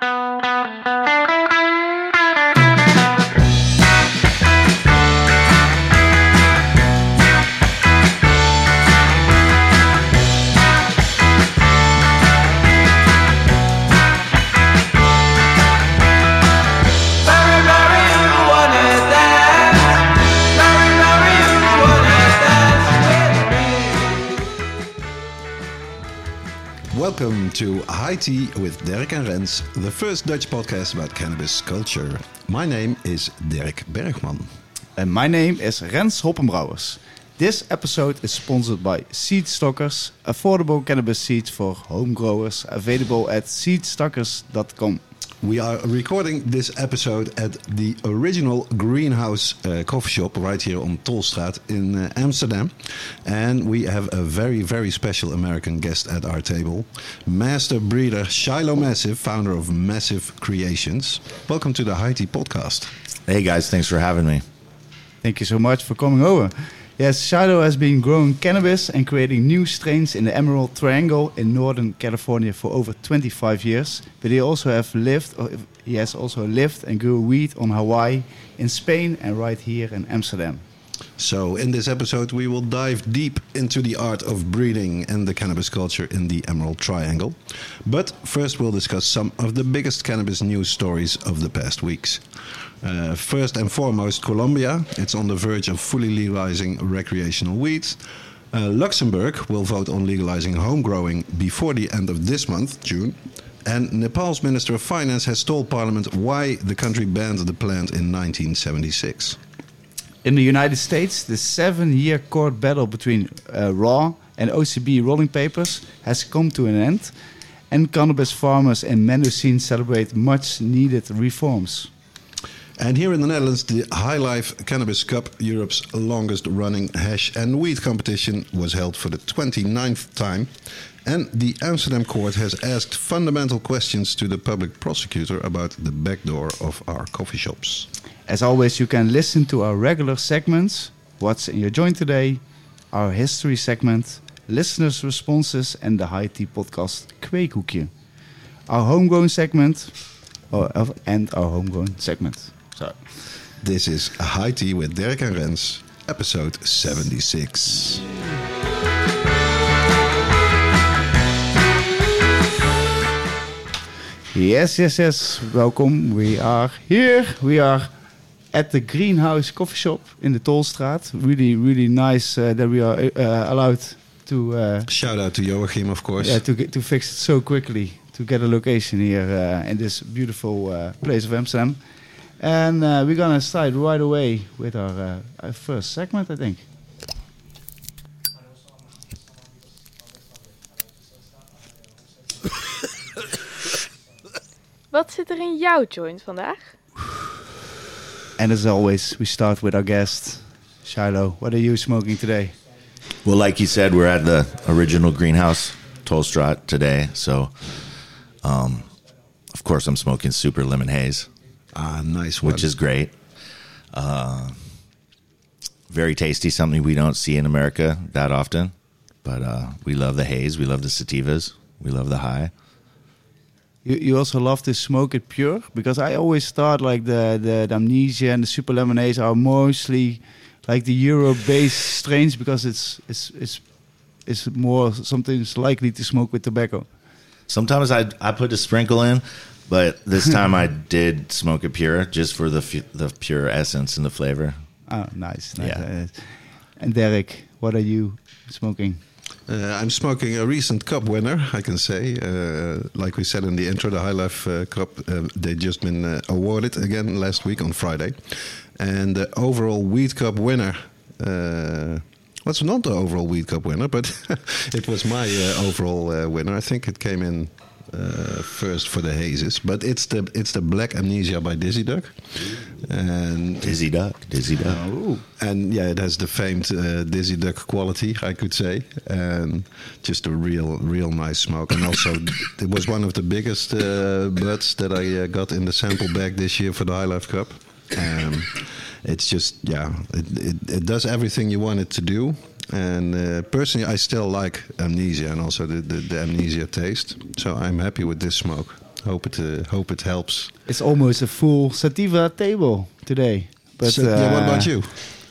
Mary, Welcome to High Tea with Dirk and Rens, the first Dutch podcast about cannabis culture. My name is Dirk Bergman. And my name is Rens Hoppenbrouwers. This episode is sponsored by Seed Stockers, affordable cannabis seeds for home growers, available at seedstockers.com. We are recording this episode at the original Greenhouse uh, coffee shop right here on Tolstraat in uh, Amsterdam. And we have a very, very special American guest at our table Master Breeder Shiloh Massive, founder of Massive Creations. Welcome to the High Tea podcast. Hey guys, thanks for having me. Thank you so much for coming over. Yes, Shiloh has been growing cannabis and creating new strains in the Emerald Triangle in Northern California for over 25 years. But he also have lived, he has also lived and grew weed on Hawaii, in Spain, and right here in Amsterdam. So, in this episode, we will dive deep into the art of breeding and the cannabis culture in the Emerald Triangle. But first, we'll discuss some of the biggest cannabis news stories of the past weeks. Uh, first and foremost, Colombia. It's on the verge of fully legalizing recreational weed. Uh, Luxembourg will vote on legalizing home growing before the end of this month, June. And Nepal's Minister of Finance has told Parliament why the country banned the plant in 1976. In the United States, the seven year court battle between uh, RAW and OCB rolling papers has come to an end, and cannabis farmers in Mendocino celebrate much needed reforms. And here in the Netherlands, the High Life Cannabis Cup, Europe's longest running hash and weed competition, was held for the 29th time. And the Amsterdam court has asked fundamental questions to the public prosecutor about the back door of our coffee shops. As always, you can listen to our regular segments What's in Your Joint Today, our history segment, listeners' responses, and the High Tea podcast Kweekhoekje. Our homegrown segment, or, and our homegrown segment. Sorry. This is High Tea with Derek and Rens, episode 76. Yes, yes, yes. Welcome. We are here. We are at the Greenhouse Coffee Shop in the Tolstraat. Really, really nice uh, that we are uh, allowed to uh, Shout out to Joachim, of course. yeah, to get, to fix it so quickly to get a location here uh, in this beautiful uh, place of Amsterdam. And uh, we're gonna start right away with our, uh, our first segment, I think. Wat zit er in jouw joint vandaag? And as always, we start with our guest, Shiloh. What are you smoking today? Well, like you said, we're at the original greenhouse, Tolstraat, today. So, um, of course, I'm smoking super lemon haze, Ah, nice one. which is great. Uh, very tasty, something we don't see in America that often. But uh, we love the haze. We love the sativas. We love the high. You, you also love to smoke it pure because I always thought like the, the, the amnesia and the super lemon hazes are mostly like the Euro based strains because it's it's it's it's more something's likely to smoke with tobacco. Sometimes I I put a sprinkle in, but this time I did smoke a pure, just for the fu- the pure essence and the flavor. Oh, nice. nice. Yeah. Uh, and Derek, what are you smoking? Uh, I'm smoking a recent cup winner, I can say. Uh, like we said in the intro, the High Life uh, Cup, uh, they just been uh, awarded again last week on Friday. And the overall Weed Cup winner, uh, well, it's not the overall Weed Cup winner, but it was my uh, overall uh, winner. I think it came in uh, first for the hazes, but it's the it's the Black Amnesia by Dizzy Duck, and Dizzy duck, dizzy duck. and yeah, it has the famed uh, Dizzy Duck quality, I could say, and just a real, real nice smoke. And also, it was one of the biggest uh, buds that I uh, got in the sample bag this year for the High Life Cup. Um, it's just, yeah, it, it, it does everything you want it to do. And uh, personally, I still like Amnesia and also the, the, the Amnesia taste. So I'm happy with this smoke. Hope it uh, hope it helps. It's almost a full sativa table today. But So, yeah, what uh, about you?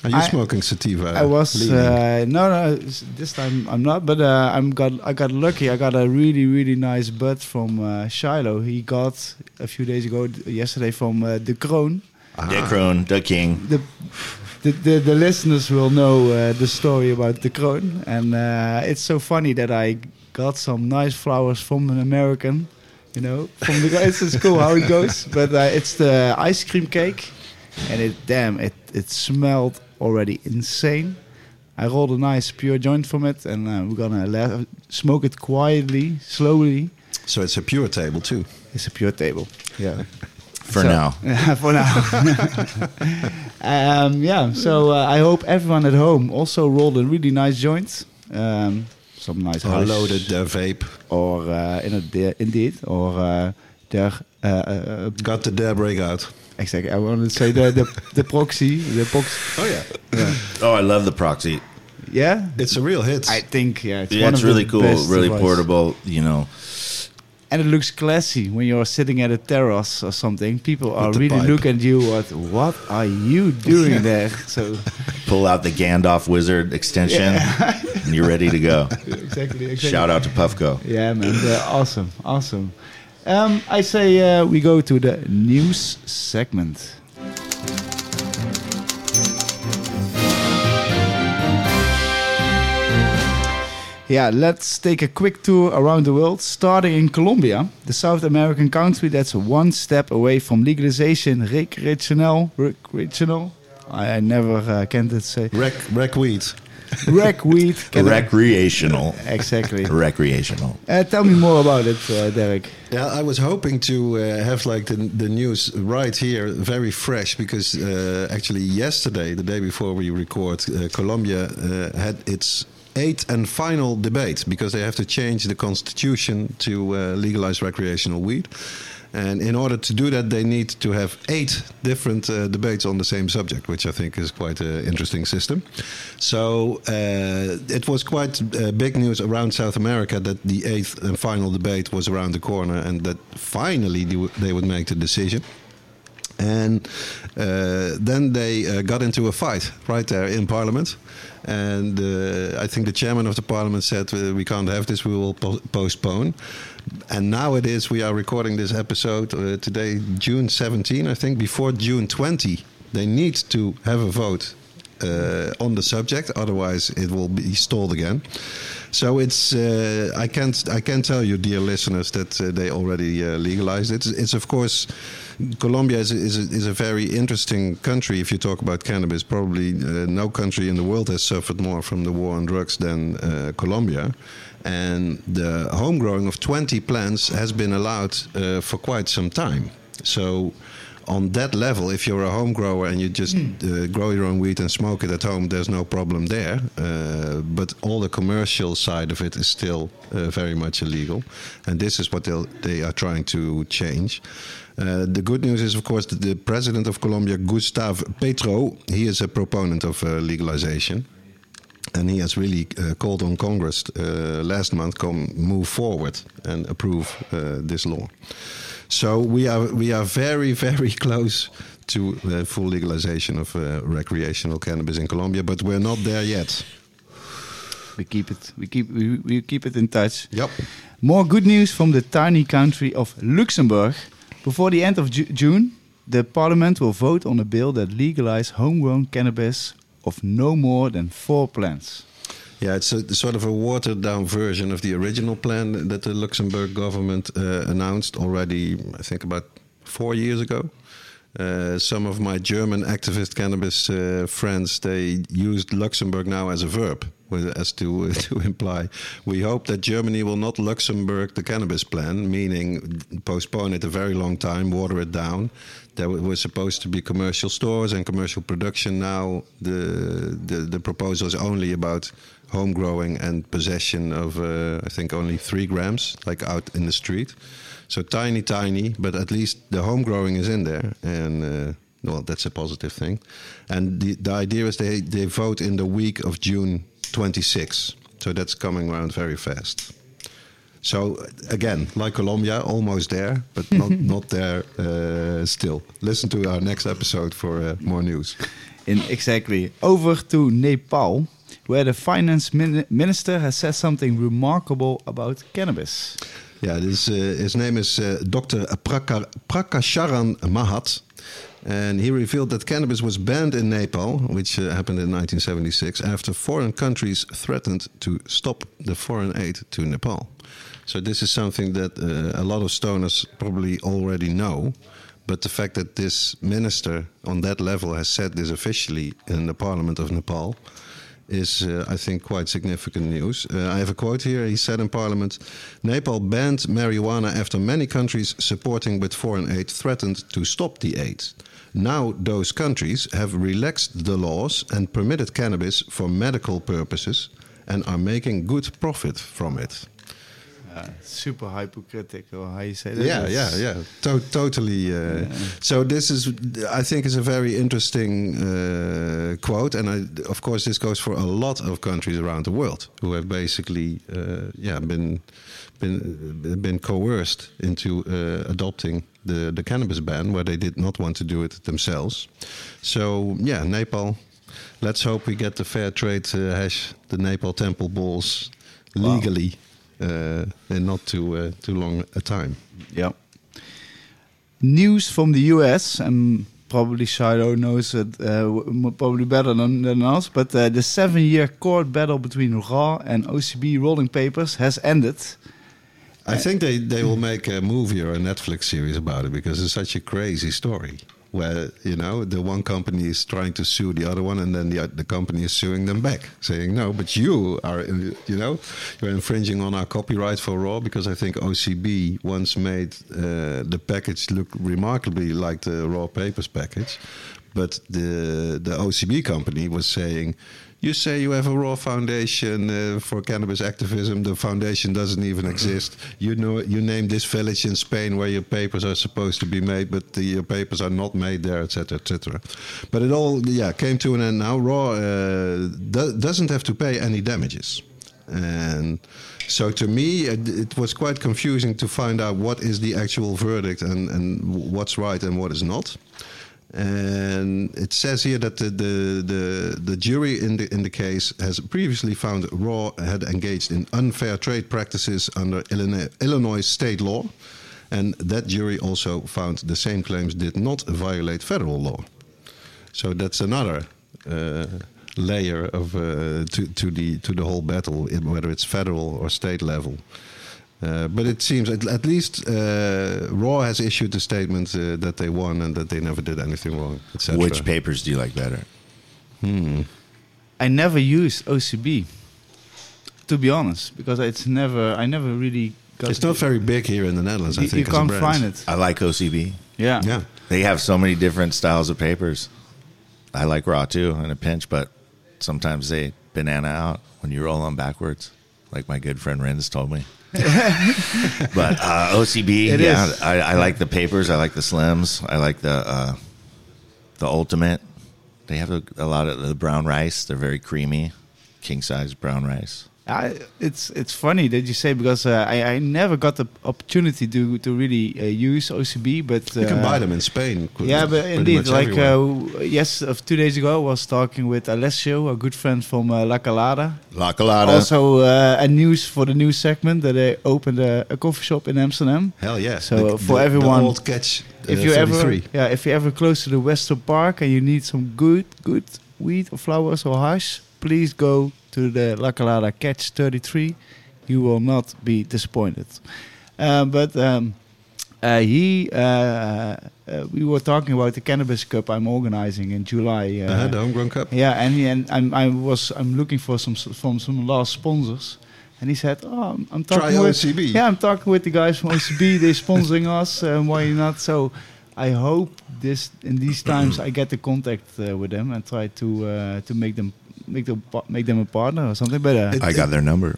Are you I- smoking sativa? I was uh, no no this time I'm not but uh, I'm got I got lucky I got a really really nice bud from uh, Shiloh he got a few days ago yesterday from uh, the Kroon Ah. Dick Kroon, the king. the the, the, the listeners will know uh, the story about the Kroon and uh, it's so funny that I got some nice flowers from an American you know from the it's, it's cool how it goes but uh, it's the ice cream cake and it damn it it smelled already insane I rolled a nice pure joint from it, and uh, we're gonna la- smoke it quietly, slowly. So it's a pure table too. It's a pure table. Yeah. For So- now. for now. Um, yeah. So uh, I hope everyone at home also rolled a really nice joint. Um, some nice Or hash, loaded their vape. or uh, in a, indeed, or uh, their uh, uh, Got the dab rig out. exactly. I wanted to say the the, the proxy, the proxy. Oh yeah. Yeah. Oh, I love the proxy. yeah. It's a real hit. I think yeah, it's Yeah, one it's of the really cool, best really device. portable. You know, And it looks classy when you're sitting at a terrace or something. People are really pipe. looking at you. What what are you doing there? So pull out the Gandalf wizard extension, and you're ready to go. exactly, exactly. Shout out to Puffco. Yeah, man, they're awesome, awesome. Um, I say uh, we go to the news segment. Yeah, let's take a quick tour around the world, starting in Colombia, the South American country that's one step away from legalization, recreational, recreational. I, I never uh, can say Rec, rec weed. rec weed. Can I- Recreational. exactly. Recreational. Uh, tell me more about it, uh, Derek. Yeah, I was hoping to uh, have like the, the news right here, very fresh, because uh, actually yesterday, the day before we record, uh, Colombia uh, had its eighth and final debate because they have to change the constitution to uh, legalize recreational weed. And in order to do that, they need to have eight different uh, debates on the same subject, which I think is quite an interesting system. So uh, it was quite uh, big news around South America that the eighth and final debate was around the corner and that finally they they would make the decision. And uh, then they uh, got into a fight right there in Parliament. And uh, I think the chairman of the Parliament said, We can't have this, we will po- postpone. And now it is, we are recording this episode uh, today, June 17, I think. Before June 20, they need to have a vote uh, on the subject, otherwise it will be stalled again. So it's uh, I can't I can tell you, dear listeners, that they already legalized it. It's of course Colombia is a, is, a, is a very interesting country. If you talk about cannabis, probably uh, no country in the world has suffered more from the war on drugs than uh, Colombia. And the home growing of 20 plants has been allowed uh, for quite some time. So on that level, if you're a home grower and you just uh, grow your own weed and smoke it at home, there's no problem there. Uh, but all the commercial side of it is still uh, very much illegal, and this is what they are trying to change. Uh, the good news is, of course, that the president of Colombia, Gustavo Petro, he is a proponent of uh, legalization and he has really uh, called on Congress uh, last month come move forward and approve uh, this law. So we are we are very very close to full legalization of uh, recreational cannabis in Colombia, but we're not there yet. We keep it. We keep. We, we keep it in touch. Yep. More good news from the tiny country of Luxembourg. Before the end of Ju- June, the parliament will vote on a bill that legalizes homegrown cannabis of no more than four plants. Yeah, it's a sort of a watered down version of the original plan that the Luxembourg government uh, announced already, I think, about four years ago. Uh, some of my German activist cannabis uh, friends they used Luxembourg now as a verb, as to to imply we hope that Germany will not Luxembourg the cannabis plan, meaning postpone it a very long time, water it down. There were supposed to be commercial stores and commercial production. Now the the, the proposal is only about home growing and possession of uh, I think only three grams, like out in the street. So tiny, tiny, but at least the home growing is in there, and uh, well, that's a positive thing. And the the idea is they they vote in the week of June 26, so that's coming around very fast. So again, like Colombia, almost there, but not not there uh, still. Listen to our next episode for uh, more news. In exactly. Over to Nepal, where the finance min- minister has said something remarkable about cannabis. Yeah, this, uh, his name is uh, Dr. Praka, Prakash Sharan Mahat. And he revealed that cannabis was banned in Nepal, which uh, happened in 1976, after foreign countries threatened to stop the foreign aid to Nepal. So, this is something that uh, a lot of stoners probably already know. But the fact that this minister on that level has said this officially in the parliament of Nepal is, uh, I think, quite significant news. Uh, I have a quote here. He said in Parliament Nepal banned marijuana after many countries supporting with foreign aid threatened to stop the aid. Now, those countries have relaxed the laws and permitted cannabis for medical purposes and are making good profit from it. Uh, super hypocritical, how you say that? Yeah, yeah, yeah. To- totally. Uh, So this is, I think, is a very interesting uh, quote, and I, of course, this goes for a lot of countries around the world who have basically, uh, yeah, been been been coerced into uh, adopting the the cannabis ban where they did not want to do it themselves. So yeah, Nepal. Let's hope we get the fair trade uh, hash, the Nepal temple balls, legally, uh, in not too uh, too long a time. Yeah. News from the US, and probably Shiloh knows it uh, probably better than, than us, but uh, the seven year court battle between RAW and OCB rolling papers has ended. I think they, they will make a movie or a Netflix series about it because it's such a crazy story. Where you know the one company is trying to sue the other one, and then the the company is suing them back, saying no, but you are you know you're infringing on our copyright for Raw because I think OCB once made uh, the package look remarkably like the Raw Papers package, but the the OCB company was saying. You say you have a raw foundation uh, for cannabis activism. The foundation doesn't even exist. You know, you name this village in Spain where your papers are supposed to be made, but the, your papers are not made there, etc., etc. But it all, yeah, came to an end now. Raw uh, do, doesn't have to pay any damages, and so to me, it, it was quite confusing to find out what is the actual verdict and and what's right and what is not. And it says here that the, the, the, the jury in the, in the case has previously found Raw had engaged in unfair trade practices under Illinois, Illinois state law. And that jury also found the same claims did not violate federal law. So that's another uh, layer of uh, to, to the to the whole battle, whether it's federal or state level. Uh, but it seems at, at least uh, Raw has issued a statement uh, that they won and that they never did anything wrong, etc. Which papers do you like better? I never use OCB, to be honest, because it's never, I never really got It's not very big here in the Netherlands. I think you can't find it. I like OCB. Yeah. Yeah, They have so many different styles of papers. I like raw too in a pinch, but sometimes they banana out when you roll them backwards, like my good friend Rens told me. but uh, OCB, It yeah. I, I like the papers. I like the slims. I like the uh, the ultimate. They have a, a lot of the brown rice. They're very creamy, king size brown rice. I, it's it's funny that you say because uh, I, I never got the opportunity to to really uh, use OCB, but uh, you can buy them in Spain. Yeah, but indeed, like uh, yes, of two days ago, I was talking with Alessio, a good friend from uh, La Calada. La Calada. Also, uh, a news for the news segment that they opened a, a coffee shop in Amsterdam. hell yeah. so, uh, for everyone- the old catch. if uh, you ever, yeah, if you ever close to the Western Park and you need some good, good weed or flowers or hash, please go to the La Calada Catch 33. You will not be disappointed. Uh, but um, uh, he, uh, uh, we were talking about the Cannabis Cup I'm organizing in July. Uh, Uh-huh, the homegrown cup. yeah, and he, and I'm, I was I'm looking for some from some last sponsors, and he said, "Oh, I'm, I'm Try talking with OCB. yeah, I'm talking with the guys from OCB. They're sponsoring us, and why not?" So I hope this in these times I get the contact uh, with them and try to uh, to make them make them make them a partner or something. But uh, It- I got their number.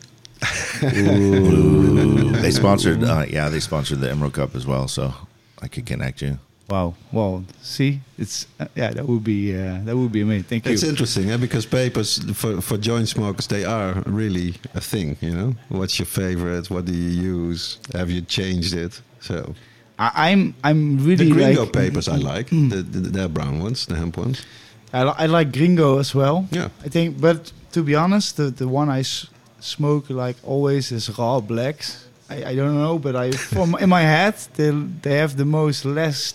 Ooh. they sponsored, uh, yeah, they sponsored the Emerald Cup as well, so I could connect you. Wow. Well, see, it's uh, yeah, that would be uh, that would be amazing. Thank you. It's interesting, eh? because papers for for joint smokers they are really a thing. You know, what's your favorite? What do you use? Have you changed it? So I, I'm I'm really the really Gringo like, papers I like. the, the the brown ones, the hemp ones. I, li- I like Gringo as well. Yeah. I think, but to be honest, the the one I s- smoke like always is raw blacks. I, I don't know, but I from in my head they they have the most less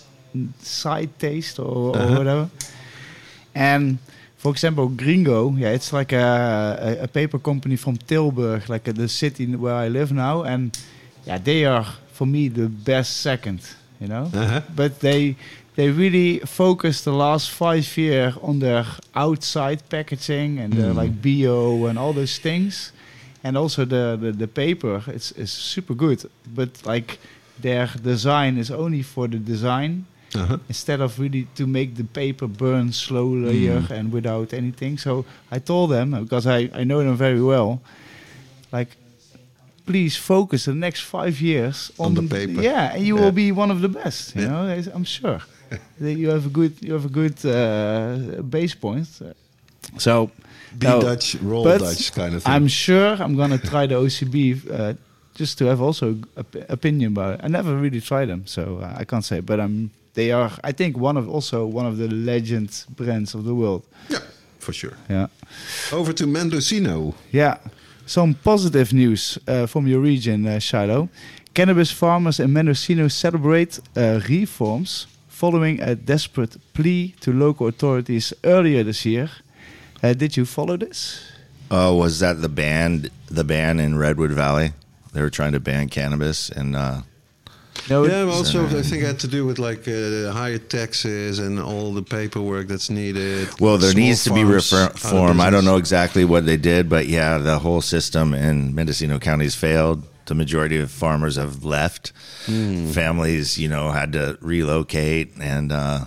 side taste or, or Uh-huh. whatever. And for example, Gringo, yeah, it's like a, a, a paper company from Tilburg, like uh, the city where I live now, and yeah, they are for me the best second, you know. Uh-huh. But they they really focused the last five years on their outside packaging and the, Mm. like bio and all those things, and also the the, the paper. It's is super good, but like their design is only for the design Uh-huh. instead of really to make the paper burn slowly Mm. and without anything. So I told them because I, I know them very well, like please focus the next five years On on, the paper. Yeah, and you Yeah. will be one of the best. You Yeah. know, I'm sure you have a good you have a good uh, base point. So Be no, Dutch, roll Dutch kind of thing. I'm sure I'm gonna try the OCB uh, just to have also op- opinion about it. I never really tried them, so uh, I can't say. But I'm they are I think one of also one of the legend brands of the world. yeah, for sure. Yeah, Over to Mendocino. yeah. Some positive news uh, from your region, uh, Shiloh. Cannabis farmers in Mendocino celebrate uh, reforms following a desperate plea to local authorities earlier this year. Uh, did you follow this? Oh, was that the ban? The ban in Redwood Valley? They were trying to ban cannabis, and uh, No. Yeah, also I think it had to do with like uh, higher taxes and all the paperwork that's needed. well, there Small needs to be farms refer- out of reform. I don't know exactly what they did, but yeah, the whole system in Mendocino County has failed. The majority of farmers have left. Families, you know, had to relocate, and uh,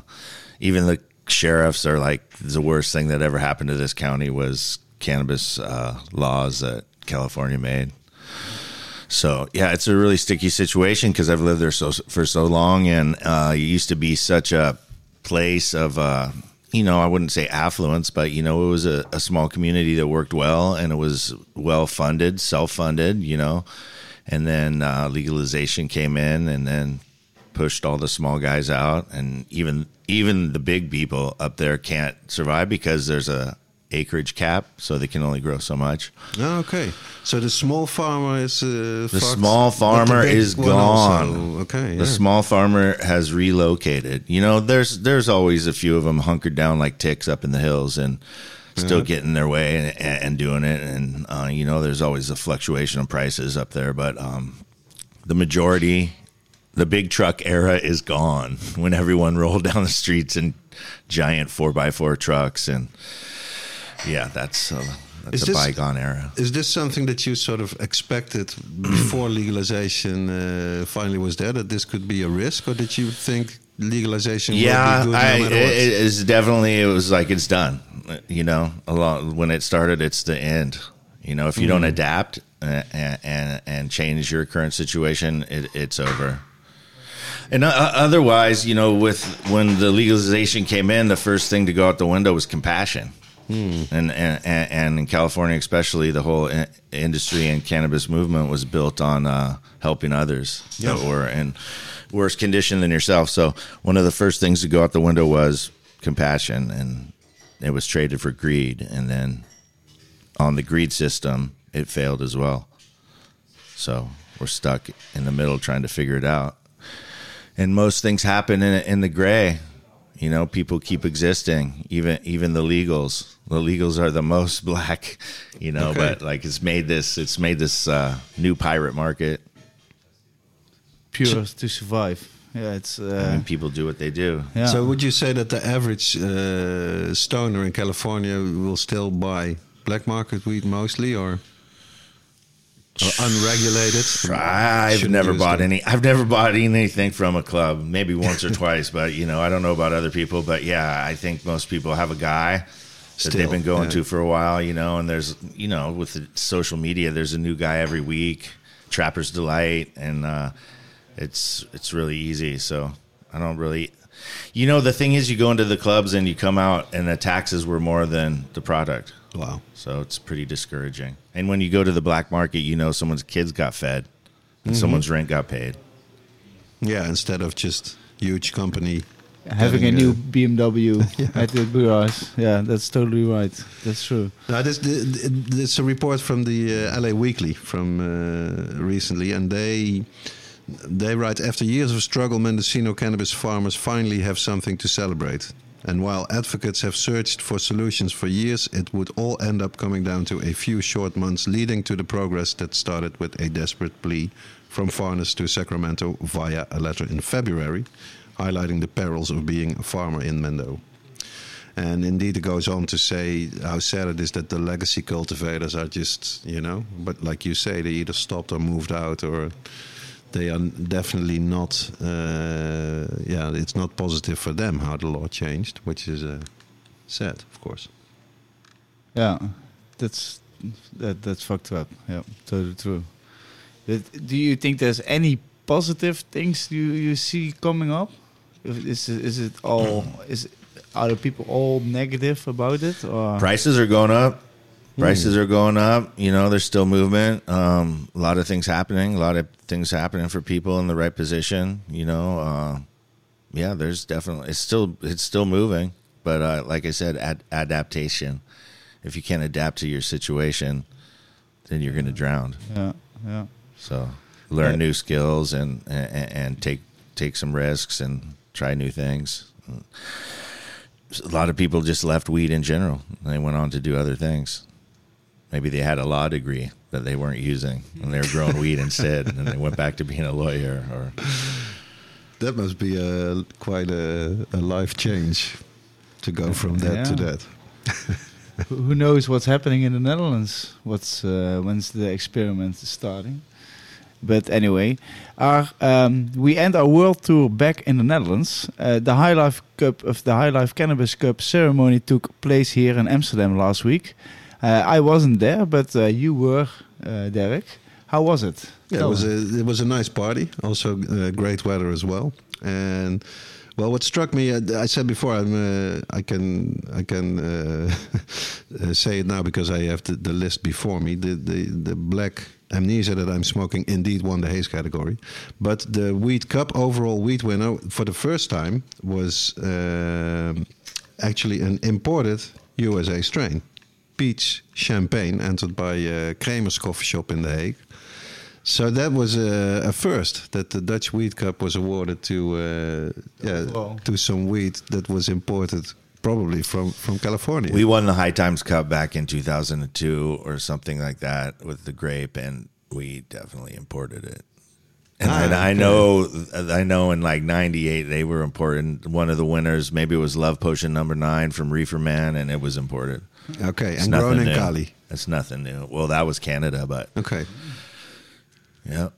even the sheriffs are like the worst thing that ever happened to this county was cannabis uh, laws that California made. So yeah, it's a really sticky situation because I've lived there so for so long, and uh, it used to be such a place of uh, you know I wouldn't say affluence, but you know it was a, a small community that worked well and it was well funded, self funded, you know, and then uh, legalization came in and then pushed all the small guys out, and even even the big people up there can't survive because there's a acreage cap, so they can only grow so much. Oh, okay, so the small farmer is uh, The fucked, small but the farmer is gone. also- Okay, The small farmer has relocated. You know, there's there's always a few of them hunkered down like ticks up in the hills and still getting their way and, and doing it. And uh, you know, there's always a fluctuation of prices up there, but um, the majority, the big truck era is gone. When everyone rolled down the streets in giant four x four trucks, and yeah, that's uh, that's Is a this- bygone era. Is this something that you sort of expected before legalization uh, finally was there? That this could be a risk, or did you think legalization yeah, will be good I, no it, what? it is definitely. It was like it's done. You know, a lot when it started, it's the end. You know, if you don't mm-hmm. adapt uh, and, and and change your current situation, it, it's over. And uh, otherwise, you know, with when the legalization came in, the first thing to go out the window was compassion. Hmm. And, and and and in California, especially, the whole i- industry and cannabis movement was built on uh, helping others uh, that were in worse condition than yourself. So one of the first things to go out the window was compassion, and it was traded for greed. And then on the greed system, it failed as well. So we're stuck in the middle trying to figure it out. And most things happen in in the gray. You know, people keep existing. Even even the legals. The legals are the most black. You know, Okay. but like it's made this. It's made this uh, new pirate market. Pure to survive. Yeah, it's. I Uh, mean, people do what they do. yeah. So would you say that the average uh, stoner in California will still buy black market weed mostly, or, or unregulated? I've never bought them. any. I've never bought anything from a club. Maybe once or twice, but you know, I don't know about other people. But yeah, I think most people have a guy that Still, they've been going yeah. to for a while. You know, and there's you know with the social media, there's a new guy every week. Trapper's delight, and uh, it's it's really easy. So I don't really. You know, the thing is, you go into the clubs and you come out, and the taxes were more than the product. Wow. So it's pretty discouraging. And when you go to the black market, you know someone's kids got fed, and someone's rent got paid. Yeah, instead of just huge company. Having a new BMW at the garage. Yeah, that's totally right. That's true. Now, this, this a report from the uh, LA Weekly from uh, recently, and they they write after years of struggle, Mendocino cannabis farmers finally have something to celebrate. And while advocates have searched for solutions for years, it would all end up coming down to a few short months, leading to the progress that started with a desperate plea from farmers to Sacramento via a letter in February, highlighting the perils of being a farmer in Mendo. And indeed, it goes on to say how sad it is that the legacy cultivators are just, you know, but like you say, they either stopped or moved out, or they are definitely not. Uh, yeah, it's not positive for them how the law changed, which is uh, sad, of course. Yeah, that's that that's fucked up. Yeah, totally true. But do you think there's any positive things you you see coming up? If- Is it- is it all is are the people all negative about it or Prices are going up. Prices are going up. You know, there's still movement. Um, a lot of things happening. A lot of things happening for people in the right position. You know, uh, yeah, there's definitely it's still it's still moving. But uh, like I said, ad- adaptation. If you can't adapt to your situation, then you're going to drown. yeah yeah So learn Yeah. new skills and, and and take take some risks and try new things. A lot of people just left weed in general. They went on to do other things. Maybe they had a law degree that they weren't using, and they were growing weed instead, and then they went back to being a lawyer. Or That must be a quite a, a life change to go from that to that. who who knows what's happening in the Netherlands? What's uh, when's the experiment starting? But anyway, our um, we end our world tour back in the Netherlands. Uh, the High Life Cup of the High Life Cannabis Cup ceremony took place here in Amsterdam last week. Uh, I wasn't there, but uh, you were, uh, Derek. How was it? Yeah, it was a it was a nice party. Also, uh, great weather as well. And well, what struck me, uh, I said before, I'm uh, I can I can uh, uh, say it now because I have the, the list before me. The the the black amnesia that I'm smoking indeed won the haze category, but the Weed Cup overall weed winner for the first time was um actually an imported USA strain. Peach Champagne, entered by uh, Kramer's Coffee Shop in The Hague. So that was a, a first that the Dutch Weed Cup was awarded to uh, yeah, Wow. to some wheat that was imported probably from, from California. we won the High Times Cup back in 2002 or something like that with the grape, and we definitely imported it. And Ah, I, I know, I know, in like '98 they were imported. One of the winners, maybe it was Love Potion Number Nine from Reefer Man, and it was imported. Okay, It's and grown in. Cali. It's nothing new. Well, that was Canada, but Okay, yeah,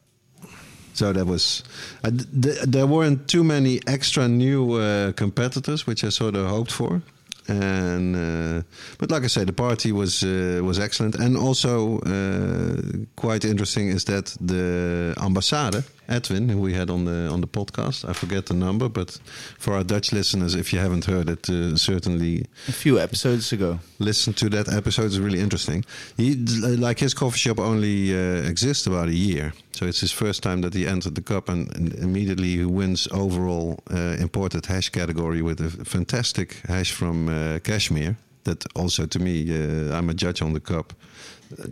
so that was. Uh, th- there weren't too many extra new uh, competitors, which I sort of hoped for. And uh, but like I said, the party was uh, was excellent, and also uh, quite interesting is that the ambassade Edwin, who we had on the on the podcast, I forget the number, but for our Dutch listeners, if you haven't heard it, uh, certainly a few episodes ago. listen to that episode. It's really interesting. He like his coffee shop only uh, exists about a year, so it's his first time that he entered the cup, and, and immediately he wins overall uh, imported hash category with a fantastic hash from uh, Kashmir. That also to me, uh, I'm a judge on the cup.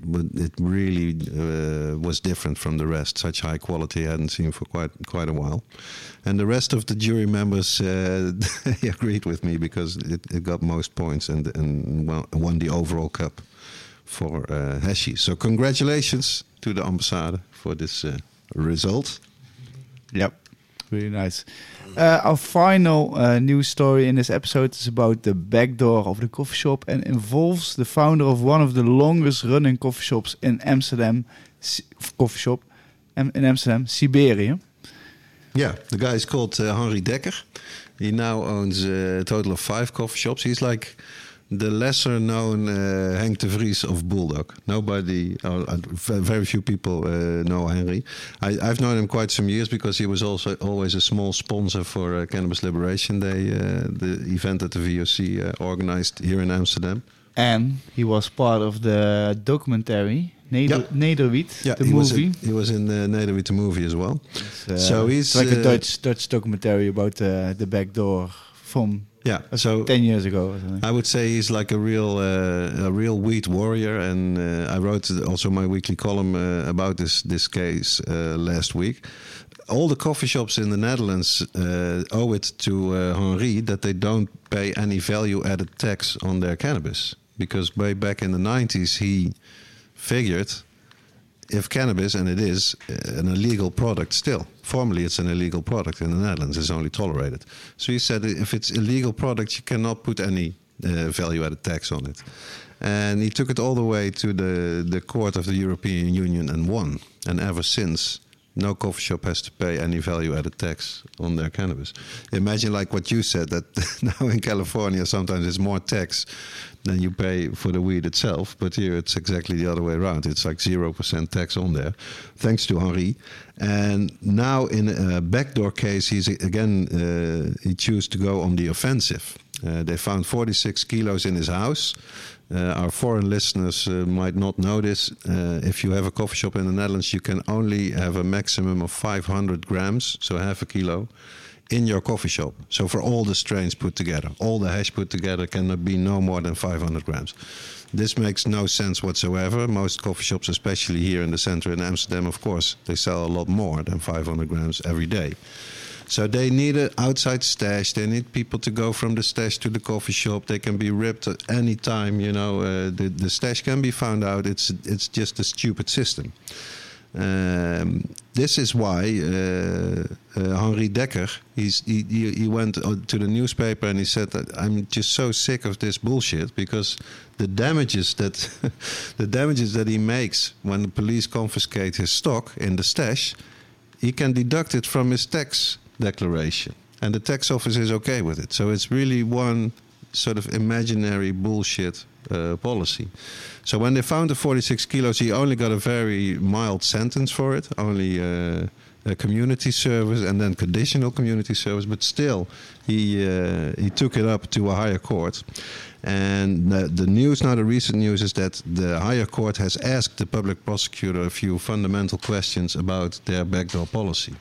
But it really uh, was different from the rest. Such high quality I hadn't seen for quite quite a while. And the rest of the jury members uh, they agreed with me because it, it got most points and and won, the overall cup for uh, Heshi. So congratulations to the ambassade for this uh, result. Yep. Really nice. Uh, our final uh, news story in this episode is about the back door of the coffee shop and involves the founder of one of the longest running coffee shops in Amsterdam, coffee shop in Amsterdam, Siberië. Yeah, the guy is called uh, Henry Dekker. He now owns a total of five coffee shops. He's like the lesser known uh, Henk de Vries of Bulldog. Nobody, uh, uh, ve- very few people uh, know Henry. I, I've known him quite some years because he was also always a small sponsor for uh, Cannabis Liberation Day, uh, the event that the VOC uh, organized here in Amsterdam. And he was part of the documentary Neder- Yeah. Nederwiet, the he was movie. in, he was in uh, Nederwiet, the movie as well. It's, So he's, it's like a Dutch Dutch documentary about uh, the back door from Yeah, so ten years ago. I would say he's like a real uh, a real weed warrior, and uh, I wrote also my weekly column uh, about this this case uh, last week. All the coffee shops in the Netherlands uh, owe it to uh, Henri that they don't pay any value added tax on their cannabis because way back in the 90s he figured if cannabis, and it is an illegal product still, formally it's an illegal product in the Netherlands, it's only tolerated. So he said if it's illegal product, you cannot put any uh, value added tax on it. And he took it all the way to the, the court of the European Union and won. And ever since, no coffee shop has to pay any value added tax on their cannabis. Imagine, like what you said, that now in California, sometimes it's more tax than you pay for the weed itself. But here it's exactly the other way around. It's like 0% tax on there, thanks to Henri. And now in a backdoor case, he's again, uh, he chose to go on the offensive. Uh, they found 46 kilos in his house. Uh, our foreign listeners uh, might not know this. Uh, if you have a coffee shop in the Netherlands, you can only have a maximum of 500 grams, so half a kilo, in your coffee shop. So for all the strains put together, all the hash put together cannot be no more than 500 grams. This makes no sense whatsoever. Most coffee shops, especially here in the center in Amsterdam, of course, they sell a lot more than 500 grams every day. So they need an outside stash. They need people to go from the stash to the coffee shop. They can be ripped at any time. You know, uh, the the stash can be found out. It's it's just a stupid system. Um, this is why uh, uh, Henri Dekker he's, he, he he went uh, to the newspaper and he said that I'm just so sick of this bullshit because the damages that the damages that he makes when the police confiscate his stock in the stash he can deduct it from his tax declaration. And the tax office is okay with it. So it's really one sort of imaginary bullshit uh, policy. So when they found the 46 kilos, he only got a very mild sentence for it, only uh, a community service and then conditional community service. But still, he uh, he took it up to a higher court. And the, the news now, the recent news is that the higher court has asked the public prosecutor a few fundamental questions about their backdoor policy.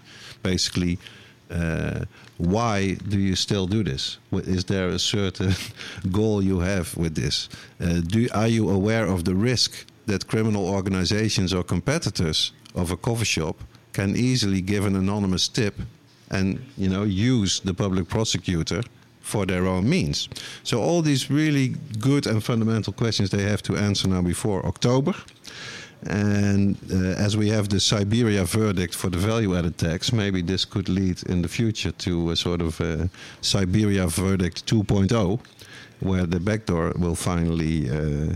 Basically, uh, why do you still do this? Is there a certain goal you have with this? Uh, do, are you aware of the risk that criminal organizations or competitors of a coffee shop can easily give an anonymous tip and you know use the public prosecutor for their own means. So all these really good and fundamental questions they have to answer now before October. And uh, as we have the Siberia verdict for the value-added tax, maybe this could lead in the future to a sort of uh Siberia verdict 2.0, where the backdoor will finally, uh,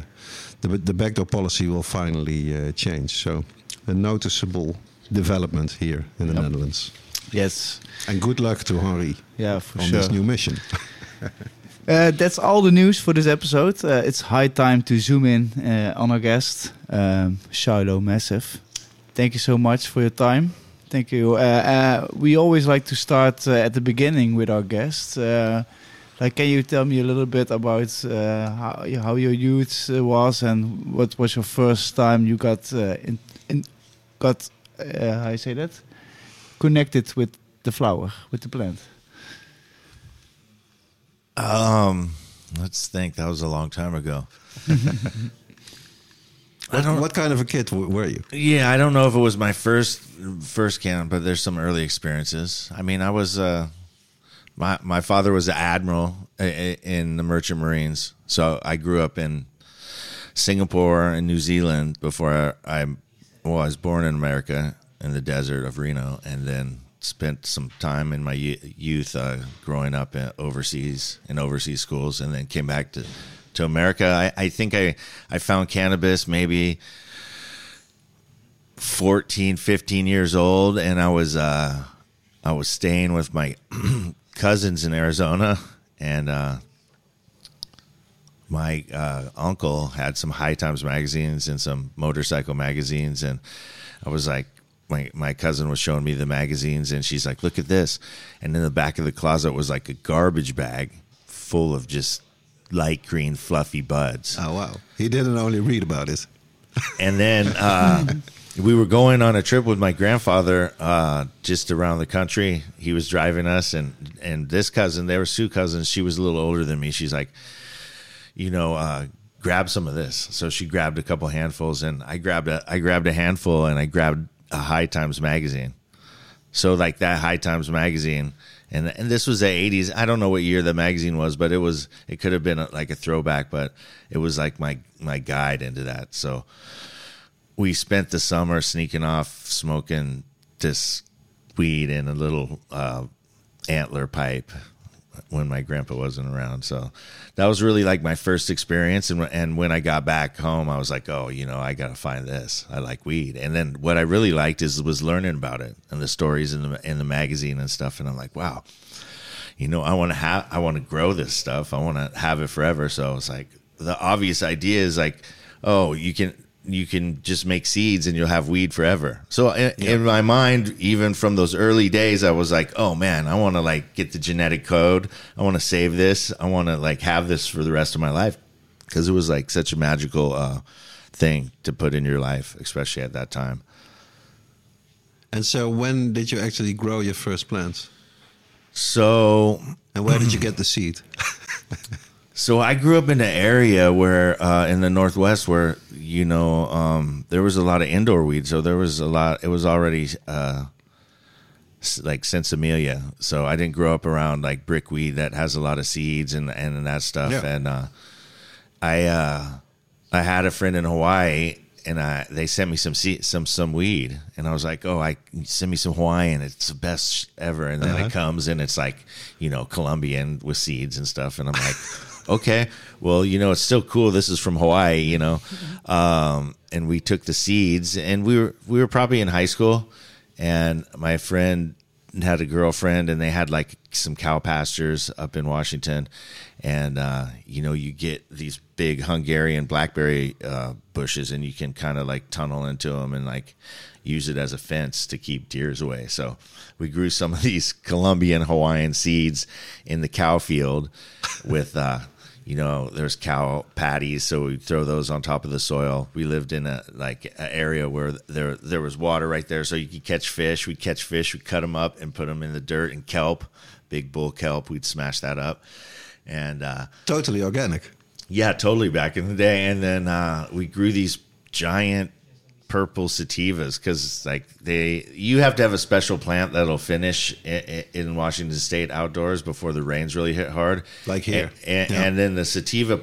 the, the backdoor policy will finally uh, change. So a noticeable development here in the Netherlands. yes, And good luck to Henri yeah, for on sure. this new mission. Uh, that's all the news for this episode. Uh, it's high time to zoom in uh, on our guest, um, Shiloh Massive. Thank you so much for your time. Thank you. We always like to start at the beginning with our guests. Uh, like, can you tell me a little bit about how, how your youth was and what was your first time you got in, in got how you say that connected with the flower, with the plant? Um, let's think. That was a long time ago. I What, don't. what kind of a kid w- were you? Yeah, I don't know if it was my first first can, but there's some early experiences. I mean, I was uh, my my father was an admiral i- i- in the merchant marines, so I grew up in Singapore and New Zealand before I, well, I was born in America in the desert of Reno, and then spent some time in my youth uh, growing up overseas in overseas schools, and then came back to to America. I, I think I I found cannabis maybe 14, 15 years old, and I was uh, I was staying with my cousins in Arizona, and uh, my uh, uncle had some High Times magazines and some motorcycle magazines, and I was like, my my cousin was showing me the magazines, and she's like, "Look at this!" And in the back of the closet was like a garbage bag full of just light green fluffy buds. Oh wow, he didn't only read about it. And then uh, we were going on a trip with my grandfather uh, just around the country. He was driving us, and and this cousin, they were two cousins. She was a little older than me. She's like, you know, uh, grab some of this. So she grabbed a couple handfuls, and I grabbed a I grabbed a handful, and I grabbed a High Times magazine. So like that High Times magazine. And, and this was the 80s. I don't know what year the magazine was, but it was it could have been a, like a throwback, but it was like my my guide into that. So we spent the summer sneaking off smoking this weed in a little uh, antler pipe when my grandpa wasn't around. So that was really like my first experience. And and when I got back home, I was like, oh, you know, I gotta find this. I like weed. And then what I really liked is was learning about it and the stories in the in the magazine and stuff. And I'm like, wow, you know, I want to have, I want to grow this stuff. I want to have it forever. So it's like the obvious idea is like, oh, you can you can just make seeds and you'll have weed forever. So in, in my mind, even from those early days, I was like, oh man, I want to like get the genetic code. I want to save this. I want to like have this for the rest of my life because it was like such a magical uh, thing to put in your life, especially at that time. And so, when did you actually grow your first plants? So And where did you get the seed? So I grew up in an area where, uh, in the Northwest, where you know um, there was a lot of indoor weed. So there was a lot. It was already uh, like Sinsemilla. So I didn't grow up around like brickweed that has a lot of seeds and and that stuff. Yeah. And uh, I uh, I had a friend in Hawaii, and I they sent me some seed, some some weed, and I was like, oh, I send me some Hawaiian. It's the best ever. And then Uh-huh. it comes and it's like you know Colombian with seeds and stuff, and I'm like. okay well you know it's still cool. This is from hawaii you know. Um, and we took the seeds and we were we were probably in high school and my friend had a girlfriend and they had like some cow pastures up in washington. And uh, you know you get these big hungarian blackberry uh, bushes and you can kind of like tunnel into them and like use it as a fence to keep deers away so we grew some of these colombian hawaiian seeds in the cow field with uh, you know there's cow patties so we throw those on top of the soil we lived in a like an area where there there was water right there so you could catch fish we'd catch fish we'd cut them up and put them in the dirt and kelp big bull kelp we'd smash that up and uh, totally organic. yeah, totally back in the day. And then uh, we grew these giant purple sativas because like they you have to have a special plant that'll finish in, in Washington State outdoors before the rains really hit hard. Like here. and, and, Yeah. and then the sativa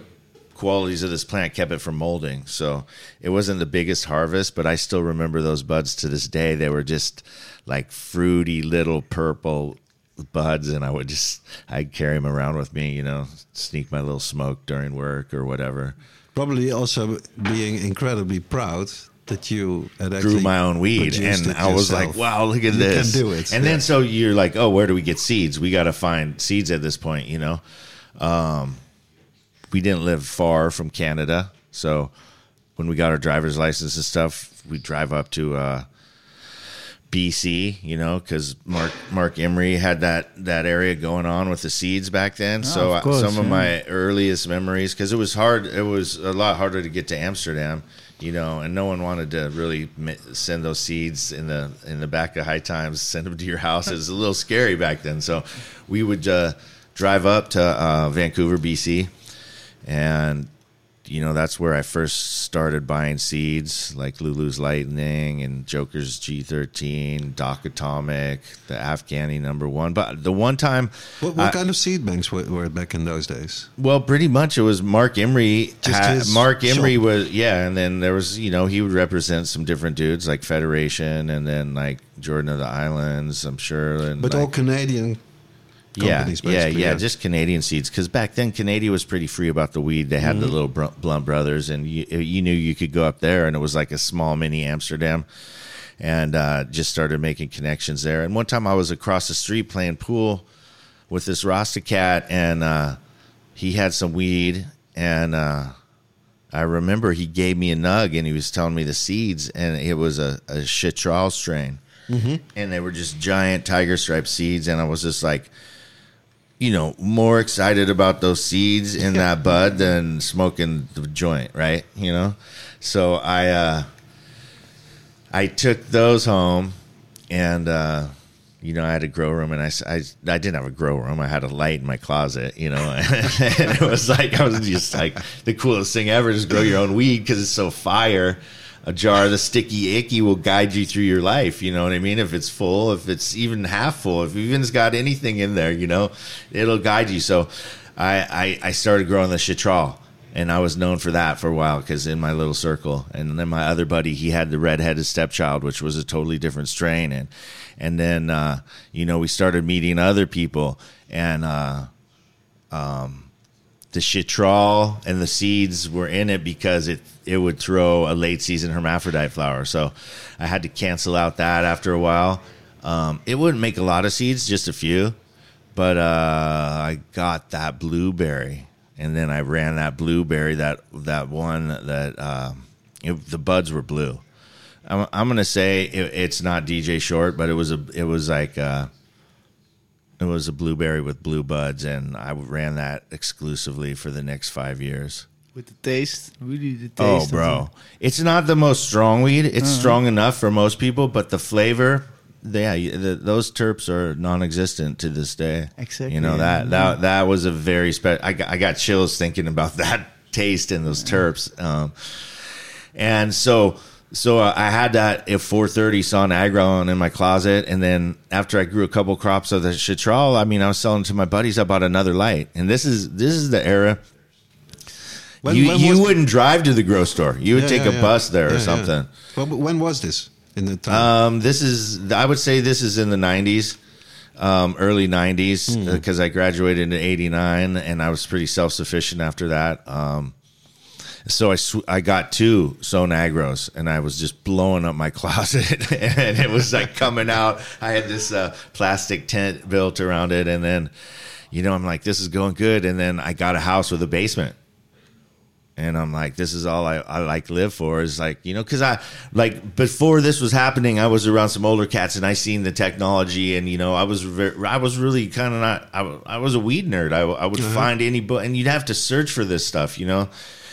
qualities of this plant kept it from molding. So it wasn't the biggest harvest, but I still remember those buds to this day. They were just like fruity little purple buds, and I would just I'd carry them around with me, you know, sneak my little smoke during work or whatever. Probably also being incredibly proud that you Grew my own weed, and I was yourself. like, "Wow, look at You this!" can do it. And yeah. then so you're like, "Oh, where do we get seeds? We got to find seeds at this point," you know. Um, we didn't live far from Canada, so when we got our driver's license and stuff, we drive up to uh, BC, you know, because Mark Marc Emery had that that area going on with the seeds back then. so of course, some of my earliest memories, because it was hard, it was a lot harder to get to Amsterdam, you know, and no one wanted to really send those seeds in the in the back of High Times, send them to your house. It was a little scary back then, so we would uh, drive up to uh, Vancouver, BC, and you know that's where I first started buying seeds like Lulu's Lightning and Joker's G13, Doc Atomic, the Afghani number one. But the one time, What, what I- kind of seed banks were, were back in those days? well, pretty much it was Marc Emery. Just had- his Marc Emery shop. was yeah, and then there was you know he would represent some different dudes like Federation, and then like Jordan of the Islands. I'm sure, and But like, all Canadian companies, yeah, basically, yeah, yeah. just Canadian seeds. Because back then, Canada was pretty free about the weed. They had Mm-hmm. the little Br- Blunt Brothers, and you, you knew you could go up there, and it was like a small mini Amsterdam. And uh, just started making connections there. And one time, I was across the street playing pool with this Rasta cat, and uh, he had some weed, and uh, I remember he gave me a nug and he was telling me the seeds, and it was a, a chitral strain, and they were just giant tiger stripe seeds, and I was just like, you know, more excited about those seeds in that bud than smoking the joint, right? You know, so I uh, I took those home, and uh, you know, I had a grow room, and I I didn't have a grow room. I had a light in my closet, you know, and it was like I was just like the coolest thing ever. Just grow your own weed because it's so fire. A jar of the sticky icky will guide you through your life. You know what I mean? If it's full, if it's even half full, if even's got anything in there, you know, it'll guide you. So, I I, I started growing the chitral and I was known for that for a while because in my little circle, and then my other buddy, he had the red-headed stepchild, which was a totally different strain, and and then uh, you know we started meeting other people, and uh, um, the chitral and the seeds were in it because it it would throw a late season hermaphrodite flower, so I had to cancel out that after a while. Um, it wouldn't make a lot of seeds, just a few, but uh, I got that blueberry, and then I ran that blueberry that that one that uh, it, the buds were blue. I'm, I'm gonna say it, it's not DJ Short, but it was a it was like uh, it was a blueberry with blue buds, and I ran that exclusively for the next five years. With the taste, really the taste. Oh, bro, it's not the most strong weed. It's strong enough for most people, but the flavor, yeah, the, those terps are non-existent to this day. Exactly, You know that that that was a very special. I got, I got chills thinking about that taste and those terps. Um, and so so uh, I had that at 430 Son Agron in my closet, and then after I grew a couple crops of the chitral, I mean, I was selling to my buddies. I bought another light, and this is this is the era When- you when you wouldn't drive to the grocery store. You would Yeah, take yeah, a yeah. bus there or something. Well, when was this in the time? Um, this is I would say this is in the '90s, um, early '90s, Hmm. because I graduated in '89 and I was pretty self sufficient after that. Um, so I sw- I got two Sonagros and I was just blowing up my closet and it was like coming out. I had this uh, plastic tent built around it and then, you know, I'm like, this is going good. And then I got a house with a basement. And I'm like, this is all I, I like live for is like, you know, cause I like before this was happening, I was around some older cats and I seen the technology and, you know, I was, ver I was really kind of not, I, I was a weed nerd. I, I would find any book and you'd have to search for this stuff, you know?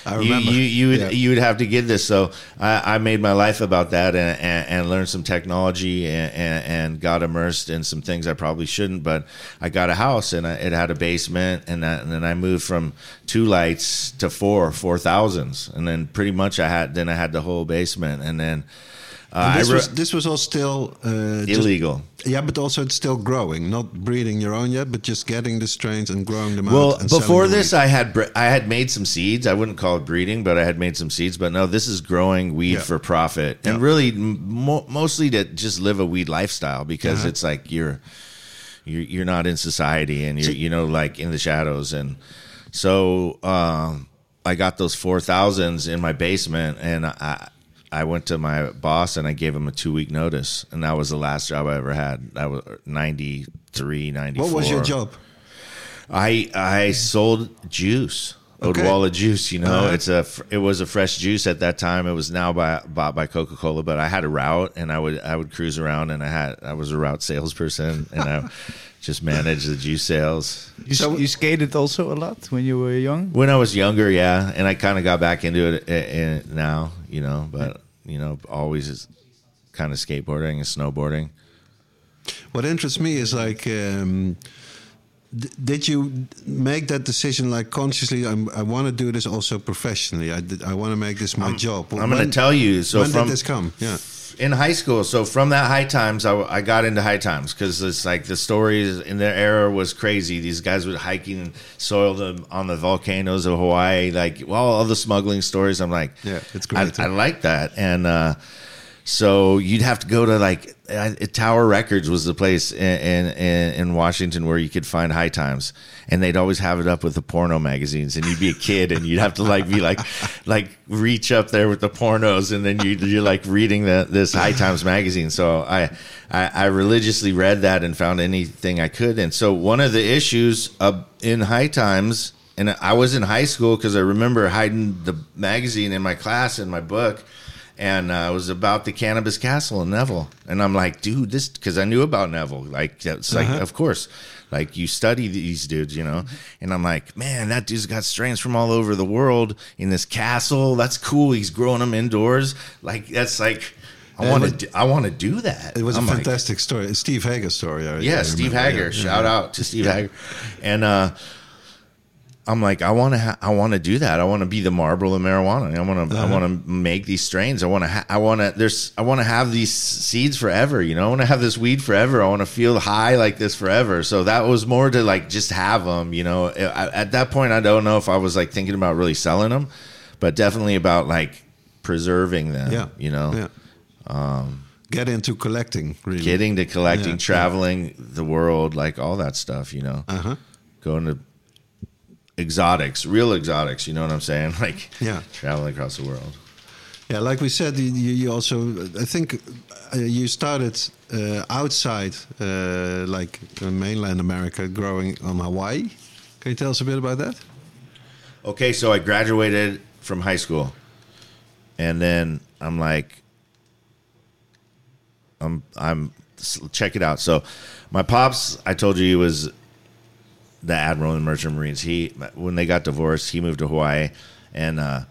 I You- remember. You, you, would, Yeah. you would have to get this. So I, I made my life about that and, and, and learned some technology and, and, and got immersed in some things I probably shouldn't. But I got a house and I, it had a basement, and, that, and then I moved from two lights to four, four thousands, and then pretty much I had then I had the whole basement, and then uh, this was this was all still uh, just- illegal. yeah, but also it's still growing, not breeding your own yet, but just getting the strains and growing them Well, out. and selling before this, weed. I had I had made some seeds. I wouldn't call it breeding, but I had made some seeds. But no, this is growing weed Yeah. for profit, and Yeah. really mo- mostly to just live a weed lifestyle because Uh-huh. it's like you're you're you're not in society and you're you know like in the shadows, and so um, I got those four thousands in my basement, and I. I went to my boss and I gave him a two week notice, and that was the last job I ever had. That was 93, 94. what was your job? I I sold juice, Okay. Odwalla juice. You know, Uh-huh. it's a it was a fresh juice at that time. It was now by, bought by Coca Cola, but I had a route, and I would I would cruise around, and I had I was a route salesperson, and I just managed the juice sales. You, So- you skated also a lot when you were young. When I was younger, yeah, and I kind of got back into it uh, uh, now, you know, but you know, always is kind of skateboarding and snowboarding. What interests me is like, um, d- did you make that decision like consciously? I'm, I want to do this also professionally. I, I want to make this my job. I'm going to tell you. So when from did this come? Yeah. In high school. So from that high times, I, I got into high times because it's like the stories in their era was crazy. These guys were hiking and soil them on the volcanoes of Hawaii, like well, all the smuggling stories. I'm like, Yeah, it's great, I, I like that, and uh, so you'd have to go to like uh, Tower Records was the place in, in in in Washington where you could find high times, and they'd always have it up with the porno magazines, and you'd be a kid, and you'd have to like be like like reach up there with the pornos, and then you you're like reading the this high times magazine. So I, I I religiously read that and found anything I could, and so one of the issues of in high times and I was in high school because I remember hiding the magazine in my class in my book, and uh, it was about the cannabis castle in Neville. And I'm like, dude, this because I knew about Neville. Like, it's like, of course, like you study these dudes, you know. And I'm like, man, that dude's got strains from all over the world in this castle. That's cool. He's growing them indoors. Like, that's like. I want to. I want to do that. It was I'm a like, fantastic story. Steve Hager story. I, yeah, I Steve. Hager. Yeah, Shout out to Steve Hager. And uh, I'm like, I want to. Ha- I want to do that. I want to be the Marlboro of marijuana. I want to. I want to make these strains. I want to. Ha- I want to. There's. I want to have these seeds forever. You know. I want to have this weed forever. I want to feel high like this forever. So that was more to like just have them. You know. I, at that point, I don't know if I was like thinking about really selling them, but definitely about like preserving them. Yeah. You know. Yeah. Get into collecting, really. Getting to collecting, Yeah, traveling the world, like all that stuff, you know. Uh huh. Going to exotics, real exotics, you know what I'm saying? Like Yeah. traveling across the world. Yeah, like we said, you, you also, I think uh, you started uh, outside, uh, like uh, mainland America, growing on Hawaii. Can you tell us a bit about that? Okay, so I graduated from high school. And then I'm like I'm I'm check it out. So my pops, I told you he was the admiral in the merchant marines. He when they got divorced, he moved to Hawaii and uh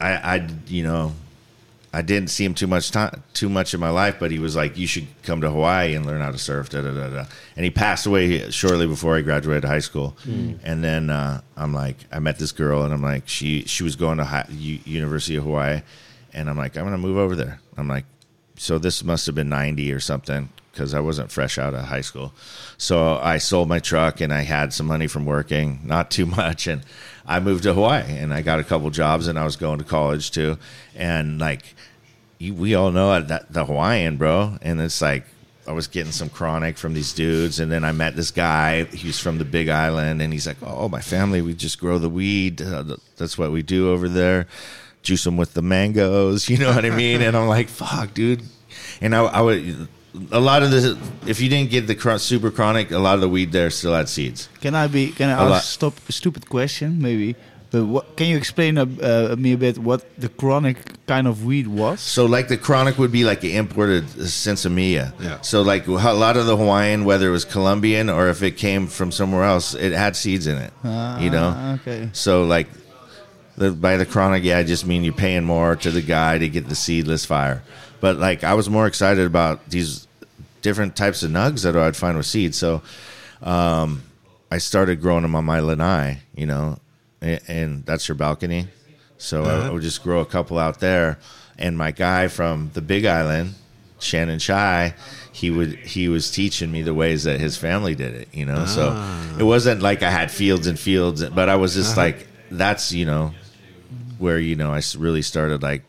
I I you know I didn't see him too much time, too much in my life, but he was like, "You should come to Hawaii and learn how to surf." Da, da, da, da. And he passed away shortly before I graduated high school. And then uh, I'm like, I met this girl, and I'm like, she she was going to high, U, University of Hawaii, and I'm like, I'm gonna move over there. I'm like, so this must have been '90 or something because I wasn't fresh out of high school. So I sold my truck and I had some money from working, not too much, and I moved to Hawaii and I got a couple jobs and I was going to college too, and like you, we all know that the Hawaiian bro, and it's like I was getting some chronic from these dudes, and then I met this guy. He was from the Big Island, and he's like, "Oh, my family, we just grow the weed. Uh, that's what we do over there. Juice them with the mangoes. You know what I mean?" and I'm like, "Fuck, dude." And I, I would. A lot of the, if you didn't get the chro- super chronic, a lot of the weed there still had seeds. Can I be? Can I A lot. ask stop a stupid question maybe? But what, can you explain uh, uh, me a bit what the chronic kind of weed was? So like the chronic would be like the imported sensimilla. Yeah. So like a lot of the Hawaiian, whether it was Colombian or if it came from somewhere else, it had seeds in it. you know. Ah, okay. So like the, by the chronic, yeah, I just mean you're paying more to the guy to get the seedless fire. But like I was more excited about these different types of nugs that I'd find with seeds. So um, I started growing them on my lanai, you know, and, and that's your balcony. So I, I would just grow a couple out there. And my guy from the Big Island, Shannon Chai, he would he was teaching me the ways that his family did it, you know. So ah. it wasn't like I had fields and fields, but I was just uh-huh. like, that's you know, where you know I really started like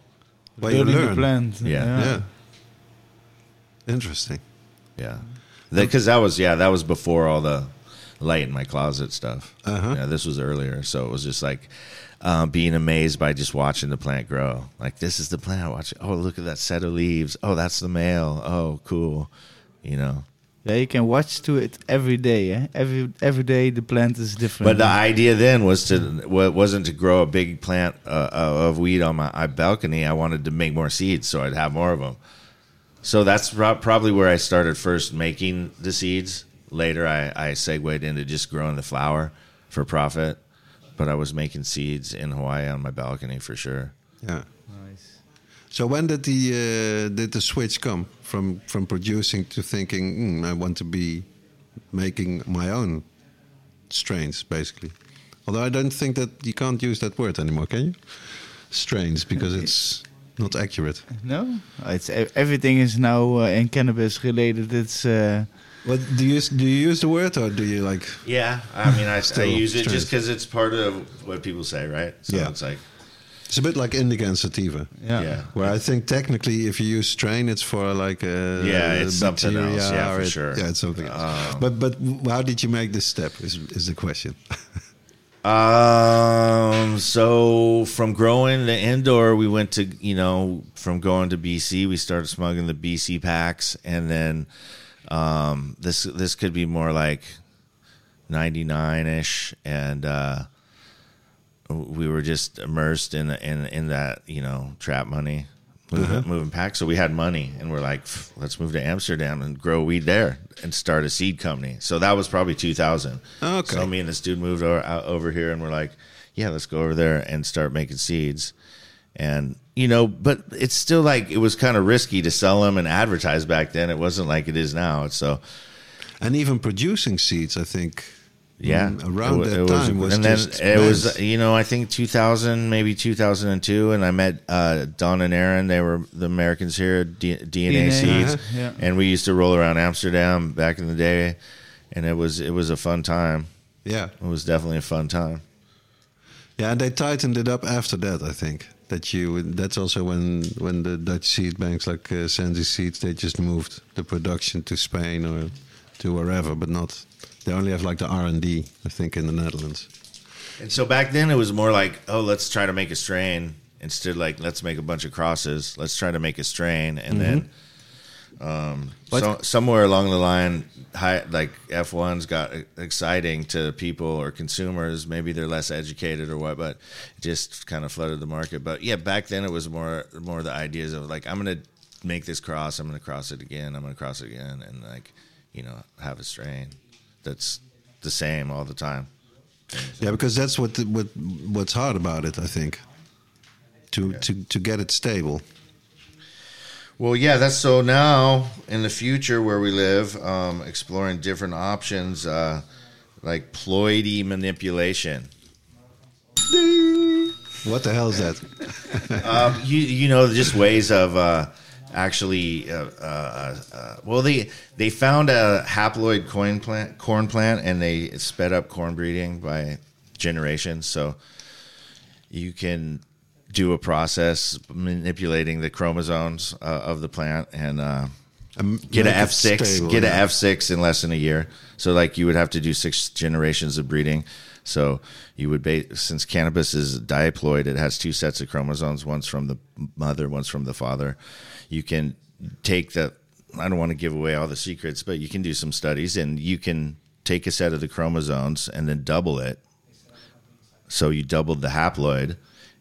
Well, you Building the plant. Yeah. Yeah. Interesting. Yeah, because that was yeah that was before all the light in my closet stuff. Uh-huh. Yeah, this was earlier, so it was just like um, being amazed by just watching the plant grow. Like this is the plant. Watch. Oh, look at that set of leaves. Oh, that's the male. Oh, cool. You know. Yeah, you can watch to it every day. Eh? Every every day the plant is different. But the idea then was to wasn't to grow a big plant uh, of weed on my, my balcony. I wanted to make more seeds, so I'd have more of them. So that's probably where I started first making the seeds. Later, I, I segued into just growing the flower for profit. But I was making seeds in Hawaii on my balcony for sure. Yeah. Nice. So when did the uh, did the switch come from from producing to thinking "Hmm, I want to be making my own strains, basically? Although I don't think that you can't use that word anymore, can you? Strains because it's not accurate. No, it's e- everything is now uh, in cannabis related. It's uh, What do you use, do you use the word or do you like? Yeah, I mean, I, I Still use it just because it's part of what people say, right? So Yeah. it's like, It's a bit like indica and sativa. yeah. yeah. Where I think technically, if you use strain, it's for like a Yeah, it's something else. Yeah, for it- sure. Yeah, it's something else. Um, but but how did you make this step? Is is the question? Um. So from growing the indoor, we went to you know from going to BC, we started smuggling the BC packs, and then um, this this could be more like ninety nine ish, and uh, we were just immersed in in in that you know trap money. Moving, uh-huh. moving packs, so we had money, and we're like, let's move to Amsterdam and grow weed there and start a seed company. So that was probably 2000. Okay. So me and this dude moved over, out over here, and we're like, yeah, let's go over there and start making seeds. And you know, but it's still like it was kind of risky to sell them and advertise back then. It wasn't like it is now. So And even producing seeds, I think. Yeah, mm, around wa- that time was and then it was you know I think 2000 maybe 2002, and I met uh, Don and Aaron. They were the Americans here, D- DNA, DNA, Seeds, uh-huh, yeah. and we used to roll around Amsterdam back in the day, and it was it was a fun time. Yeah, It was definitely a fun time. yeah, and they tightened it up after that. I think that you. That's also when when the Dutch seed banks like uh, Sensi Seeds they just moved the production to Spain or to wherever, but not. They only have like the R and D, I think, in the Netherlands. And so back then it was more like, oh, let's try to make a strain instead like let's make a bunch of crosses. Let's try to make a strain, and then um, But- so, somewhere along the line, high, like F ones got exciting to people or consumers. Maybe they're less educated or what, but it just kind of flooded the market. But yeah, back then it was more more the ideas of like I'm gonna make this cross, I'm gonna cross it again, I'm gonna cross it again, and like you know have a strain that's the same all the time. Yeah, because that's what the, what what's hard about it. I think to to to get it stable. Well, yeah, that's so now in the future where we live, um, exploring different options uh, like ploidy manipulation. What the hell is that? Um, you you know just ways of uh, actually uh, uh, uh, well they they found a haploid corn plant corn plant and they sped up corn breeding by generations so you can do a process manipulating the chromosomes uh, of the plant and uh, Um, get an F six, stable, get yeah. an F six in less than a year. So like you would have to do six generations of breeding. So you would ba- since cannabis is diploid, it has two sets of chromosomes, one's from the mother, one's from the father. You can take the. I don't want to give away all the secrets, but you can do some studies and you can take a set of the chromosomes and then double it. So you doubled the haploid,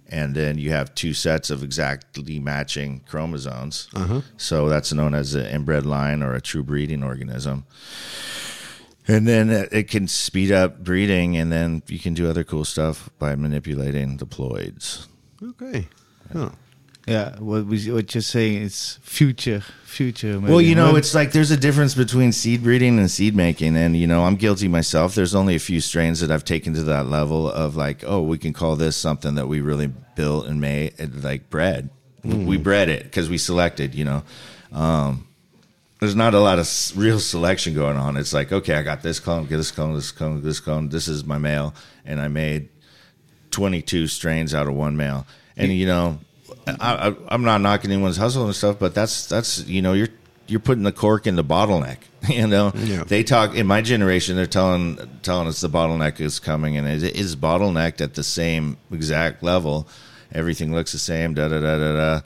and then you have two sets of exactly matching chromosomes. Uh-huh. So that's known as an inbred line or a true breeding organism. And then it can speed up breeding, and then you can do other cool stuff by manipulating the ploids. Okay. Oh. Yeah, what we what you're saying is future, future. Well, you know, it's like there's a difference between seed breeding and seed making, and you know, I'm guilty myself. There's only a few strains that I've taken to that level of like, oh, we can call this something that we really built and made, like bred. We bred it because we selected. You know, um, there's not a lot of real selection going on. It's like, okay, I got this clone, get this clone, this clone, this clone. This is my male, and I made 22 strains out of one male. And you know, I, I, I'm not knocking anyone's hustle and stuff, but that's that's you know, you're you're putting the cork in the bottleneck. You know, Yeah. they talk in my generation. They're telling telling us the bottleneck is coming, and it is bottlenecked at the same exact level. Everything looks the same. Da da da da da.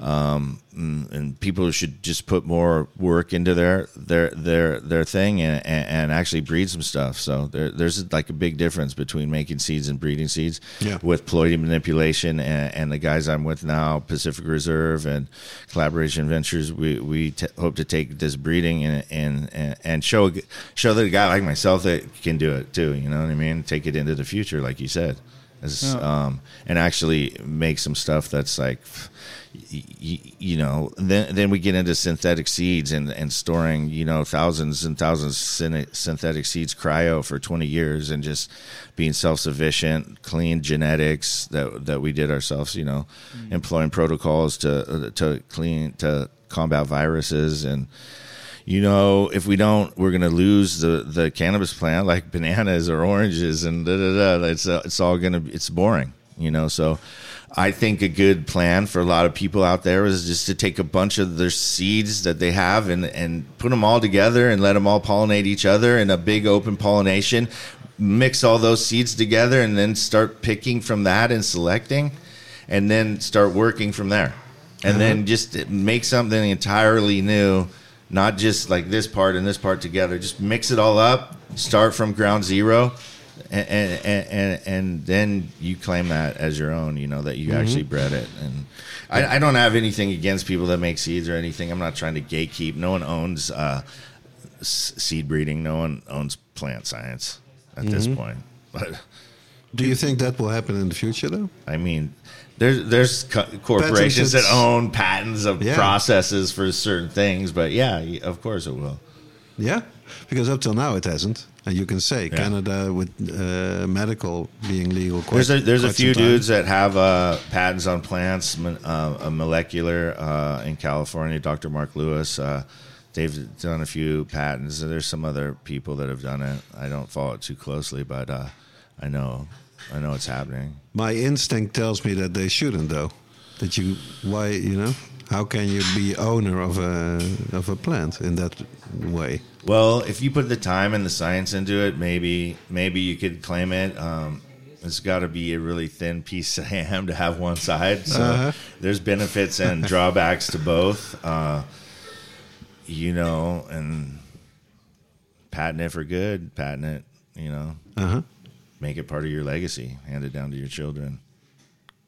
Um, and, and people should just put more work into their their their their thing and, and, actually breed some stuff. So there, there's like a big difference between making seeds and breeding seeds. Yeah. With ploidy manipulation and, and the guys I'm with now, Pacific Reserve and Collaboration Ventures, we we t- hope to take this breeding and and and- show show that a guy like myself that can do it too. You know what I mean? Take it into the future, like you said, As, um, and actually make some stuff that's like you know, then then we get into synthetic seeds and, and storing, you know, thousands and thousands of synthetic seeds cryo for 20 years and just being self sufficient, clean genetics that that we did ourselves, you know, employing protocols to to clean to combat viruses and you know, if we don't, we're going to lose the, the cannabis plant like bananas or oranges and da da da. It's uh, it's all going to it's boring, you know. So, I think a good plan for a lot of people out there is just to take a bunch of their seeds that they have and and put them all together and let them all pollinate each other in a big open pollination. Mix all those seeds together and then start picking from that and selecting, and then start working from there. And then uh-huh. just make something entirely new not just like this part and this part together. Just mix it all up start from ground zero and, and, and, and, and then you claim that as your own, you know, that you actually bred it. And I, I don't have anything against people that make seeds or anything. I'm not trying to gatekeep. No one owns uh, s- seed breeding. No one owns plant science at this point. But Do you think that will happen in the future, though? I mean, there's there's co- corporations that own patents of Yeah. processes for certain things, but yeah, of course it will. Yeah, because up till now it hasn't. And you can say Yeah. Canada with uh, medical being legal. Quite, There's a there's a few dudes that have uh, patents on plants, uh, a molecular uh, in California. Dr. Mark Lewis, uh, they've done a few patents. There's some other people that have done it. I don't follow it too closely, but uh, I know I know it's happening. My instinct tells me that they shouldn't, though. That you, why, you know, how can you be owner of a of a plant in that way? Well, if you put the time and the science into it, maybe maybe you could claim it. Um, it's got to be a really thin piece of ham to have one side. So Uh-huh. there's benefits and drawbacks to both. Uh, you know, and patent it for good, patent it. You know, Uh huh. make it part of your legacy, hand it down to your children.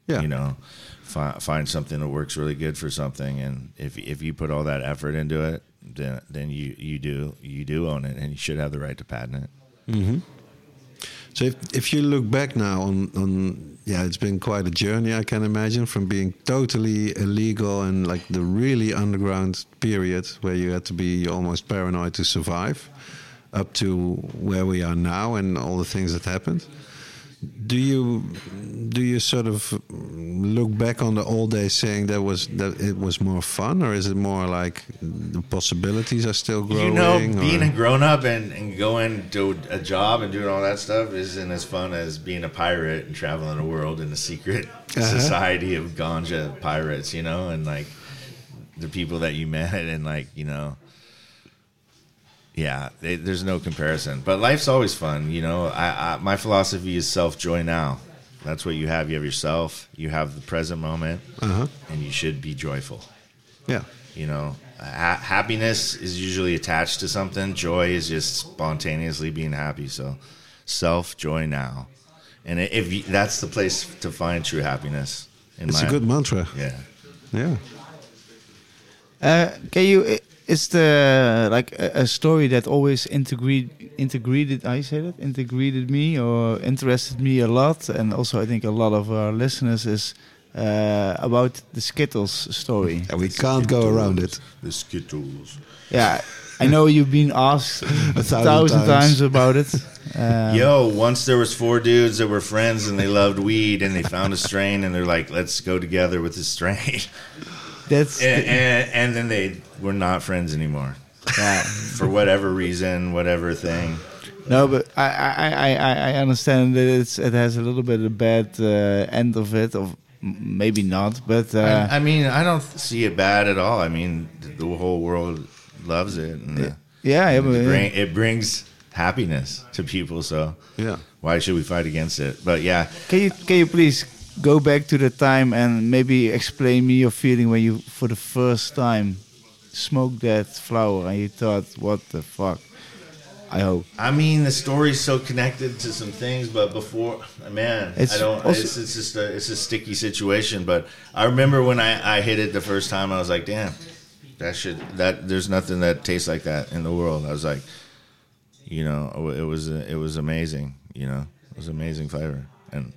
Yeah. You know, fi- find something that works really good for something, and if if you put all that effort into it, then then you you do you do own it, and you should have the right to patent it. Mm-hmm. So if, if you look back now on, on yeah, it's been quite a journey I can imagine from being totally illegal and like the really underground period where you had to be almost paranoid to survive, up to where we are now and all the things that happened. Do you do you sort of look back on the old days saying that was that it was more fun, or is it more like the possibilities are still growing? you know, or- being a grown up and, and going to a job and doing all that stuff isn't as fun as being a pirate and traveling the world in a secret Uh-huh. society of ganja pirates, you know, and like the people that you met and like, you know, yeah, they, there's no comparison. But life's always fun, you know. I, I my philosophy is self joy now. That's what you have. You have yourself. You have the present moment, Uh-huh. and you should be joyful. Yeah. You know, ha- happiness is usually attached to something. Joy is just spontaneously being happy. So, self joy now, and if you, that's the place to find true happiness. In It's my, a good mantra. yeah. Yeah. Uh, can you? I- Is the like a, a story that always integrate integrated? I say that integrated me or interested me a lot, and also I think a lot of our listeners is uh, about the Skittles story. And we can't go around it. The Skittles. Yeah, I know you've been asked a thousand thousand, times. times. about it. Um, Yo, once there was four dudes that were friends and they loved weed and they found a strain and they're like, let's go together with this strain. that's and, and, and then they were not friends anymore yeah. for whatever reason, whatever thing. No, but I, I, I, I- I understand that it's it has a little bit of a bad uh, end of it, or m- maybe not. But uh, I, I mean, I don't see it bad at all. I mean, the whole world loves it, and uh, yeah, yeah, but, it, bring, it brings happiness to people. So Yeah. why should we fight against it? But yeah, can you can you please go back to the time and maybe explain me your feeling when you for the first time smoked that flower and you thought, what the fuck? I hope. I mean, the story's so connected to some things, but before, man, It's I don't. also- it's, it's just a it's a sticky situation. But I remember when I, I hit it the first time, I was like, damn, that should that there's nothing that tastes like that in the world. I was like, you know, it was it was amazing. You know, it was amazing flavor, and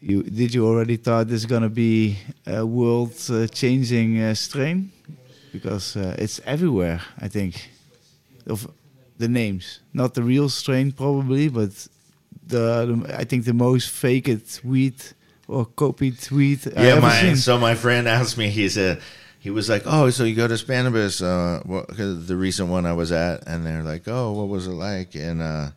You did you already thought this is gonna be a world uh, changing uh, strain because uh, it's everywhere. I think of the names, not the real strain probably, but the, the I think the most faked weed or copied. I yeah, my so my friend asked me. He said he was like, "Oh, so you go to Spannabis? Uh, the recent one I was at?" And they're like, "Oh, what was it like?" And uh,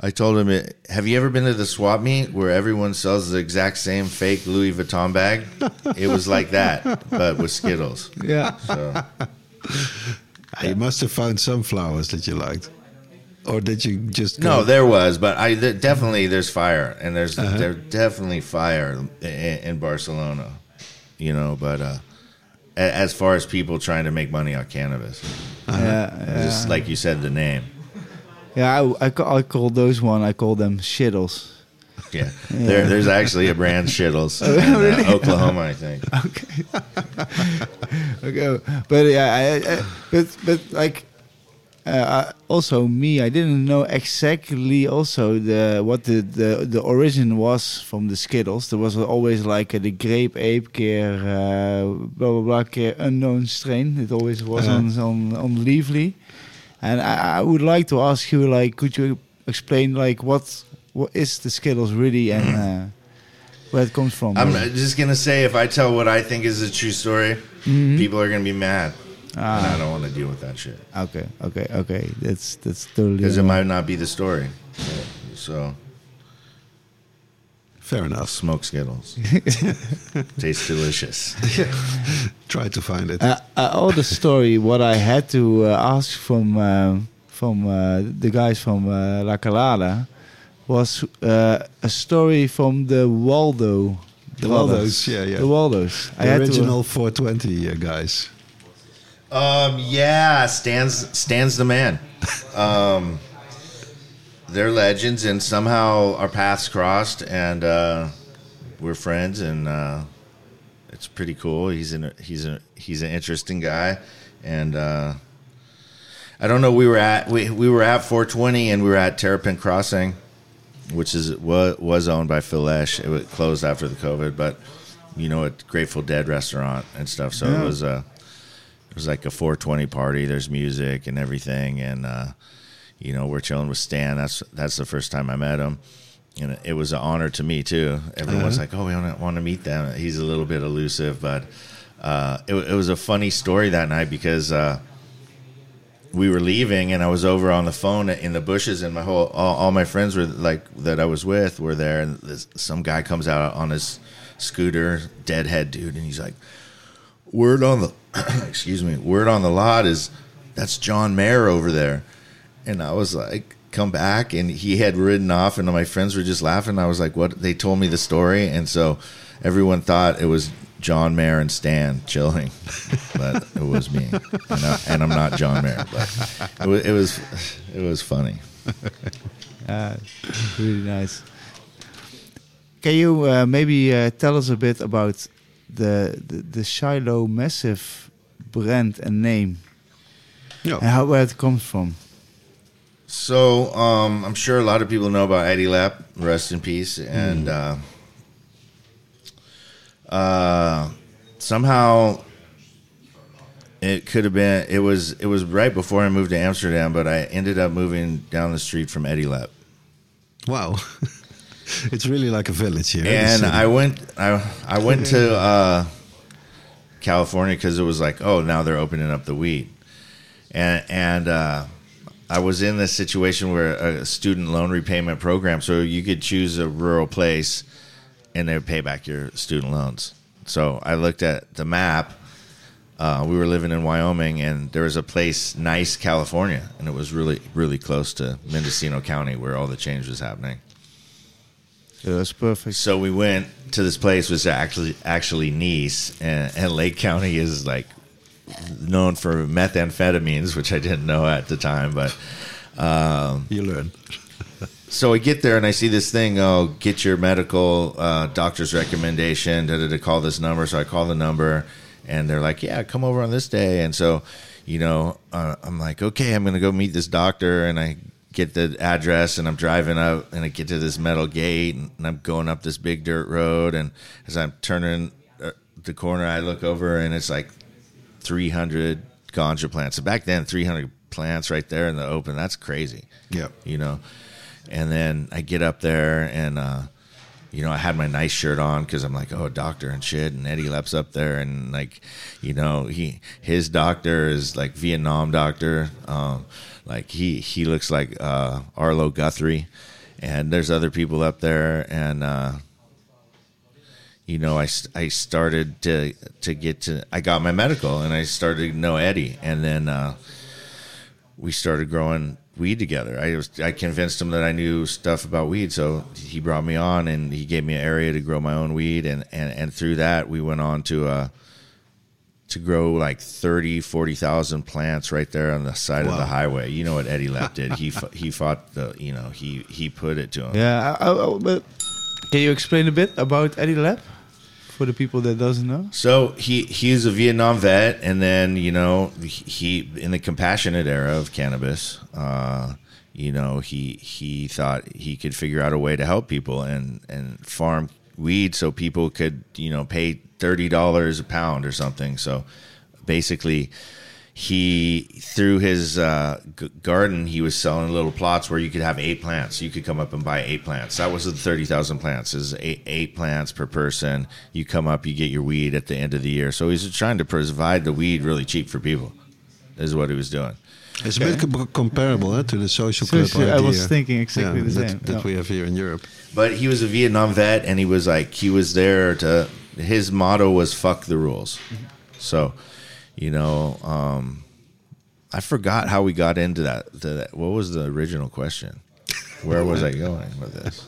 I told him, it, "Have you ever been to the swap meet where everyone sells the exact same fake Louis Vuitton bag? it was like that, but with Skittles." yeah. So Ah, You must have found some flowers that you liked, or did you just no, there was, but I there, definitely there's fire, and there's there's definitely fire in, in Barcelona, you know. But uh, as far as people trying to make money on cannabis, Yeah, Just like you said, the name. yeah. I, I, I call those one. I call them shittles. Yeah. There, there's actually a brand Shittles in uh, Oklahoma, I think. Okay. okay, but yeah, I, I, but but like uh, also me, I didn't know exactly also the what the, the the origin was from the Skittles. There was always like a, the grape ape keer uh, blah blah blah keer unknown strain. It always was Uh-huh. on on on Leafly, and I, I would like to ask you like, could you explain like what what is the Skittles really and uh, where it comes from? I'm just going to say if I tell what I think is a true story, people are going to be mad. And Ah. I don't want to deal with that shit. Okay, okay, okay. That's that's totally. Because it might not be the story. So, Fair enough. smoke Skittles. Tastes delicious. Try to find it. Uh, uh, all the story, what I had to uh, ask from um from uh, the guys from uh, La Calada was uh, a story from the Waldo. The brothers. Waldos, yeah, yeah. The Waldos. the had to- original 420 uh, guys. Um, yeah, Stan's Stan's the man. Um, they're legends, and somehow our paths crossed, and uh, we're friends, and uh, it's pretty cool. He's an he's a he's an interesting guy, and uh, I don't know. We were at we, we were at 420, and we were at Terrapin Crossing, which is was, was owned by Phil Lesh. It was closed after the COVID, but you know, a Grateful Dead restaurant and stuff. So Yeah. it was a it was like a 420 party. There's music and everything, and uh, you know we're chilling with Stan. That's that's the first time I met him, and it was an honor to me too. Everyone's like, "Oh, we want to want to meet them." He's a little bit elusive, but uh, it, it was a funny story that night because. Uh, we were leaving and I was over on the phone in the bushes and my whole all, all my friends were like that I was with were there and this, some guy comes out on his scooter deadhead dude and he's like word on the excuse me word on the lot is that's John Mayer over there. And I was like come back. And he had ridden off and my friends were just laughing. I was like what? They told me the story. And so everyone thought it was John Mayer and Stan chilling but it was me. And, I, I'm not John Mayer but it was it was, it was funny. Uh, really nice. Can you uh, maybe uh, tell us a bit about the, the the Shiloh Massive brand and name Yeah. and how where it comes from? So um, I'm sure a lot of people know about Eddie Lepp, rest in peace, and uh, uh, somehow it could have been. It was it was right before I moved to Amsterdam, but I ended up moving down the street from Eddie Lepp, Wow. it's really like a village here. and. I went I I went to uh, California because it was like, oh, now they're opening up the weed, and and uh, I was in this situation where a student loan repayment program, so you could choose a rural place, and they would pay back your student loans. So I looked at the map. Uh, we were living in Wyoming, and there was a place, Nice, California, and it was really, really close to Mendocino County, where all the change was happening. So that's perfect. So we went to this place, which is actually actually Nice, and, and Lake County is like known for methamphetamines, which I didn't know at the time. But um, you learn. so I get there and I see this thing. Oh, get your medical uh, doctor's recommendation. Da, da, da, call this number. So I call the number, and they're like, "Yeah, come over on this day." And so, you know, uh, I'm like, "Okay, I'm gonna go meet this doctor," and I get the address and I'm driving up and I get to this metal gate and I'm going up this big dirt road and as I'm turning uh, the corner I look over and it's like 300 ganja plants. So back then 300 plants right there in the open. That's crazy Yeah. you know. And then I get up there and, uh, you know, I had my nice shirt on because I'm like, oh, doctor and shit. And Eddie Lepp's up there, and like, you know, he his doctor is like Vietnam doctor. Um, like he he looks like uh, Arlo Guthrie, and there's other people up there, and uh, you know, I, I started to to get to I got my medical, and I started to know Eddie, and then. Uh, we started growing weed together. I was I convinced him that I knew stuff about weed, so he brought me on and he gave me an area to grow my own weed, and and, and through that we went on to uh, to grow like 30, 40,000 plants right there on the side of the highway. You know what Eddie Lepp did? He he fought the you know he he put it to him. Yeah, I, I, but can you explain a bit about Eddie Lepp for the people that doesn't know? So he he's a Vietnam vet, and then you know he in the compassionate era of cannabis, uh, you know he he thought he could figure out a way to help people and and farm weed so people could you know pay thirty dollars a pound or something. So basically. He through his uh, g- garden, he was selling little plots where you could have eight plants. You could come up and buy eight plants. That was the thirty thousand plants. Is eight, eight plants per person. You come up, you get your weed at the end of the year. So he's trying to provide the weed really cheap for people. Is what he was doing. It's a bit co- comparable huh, to the social club Social- I idea. was thinking exactly the that, same, that yeah. we have here in Europe. But he was a Vietnam vet, and he was like he was there to. His motto was "fuck the rules." So, you know, um, I forgot how we got into that. To that. What was the original question? Where was I going with this?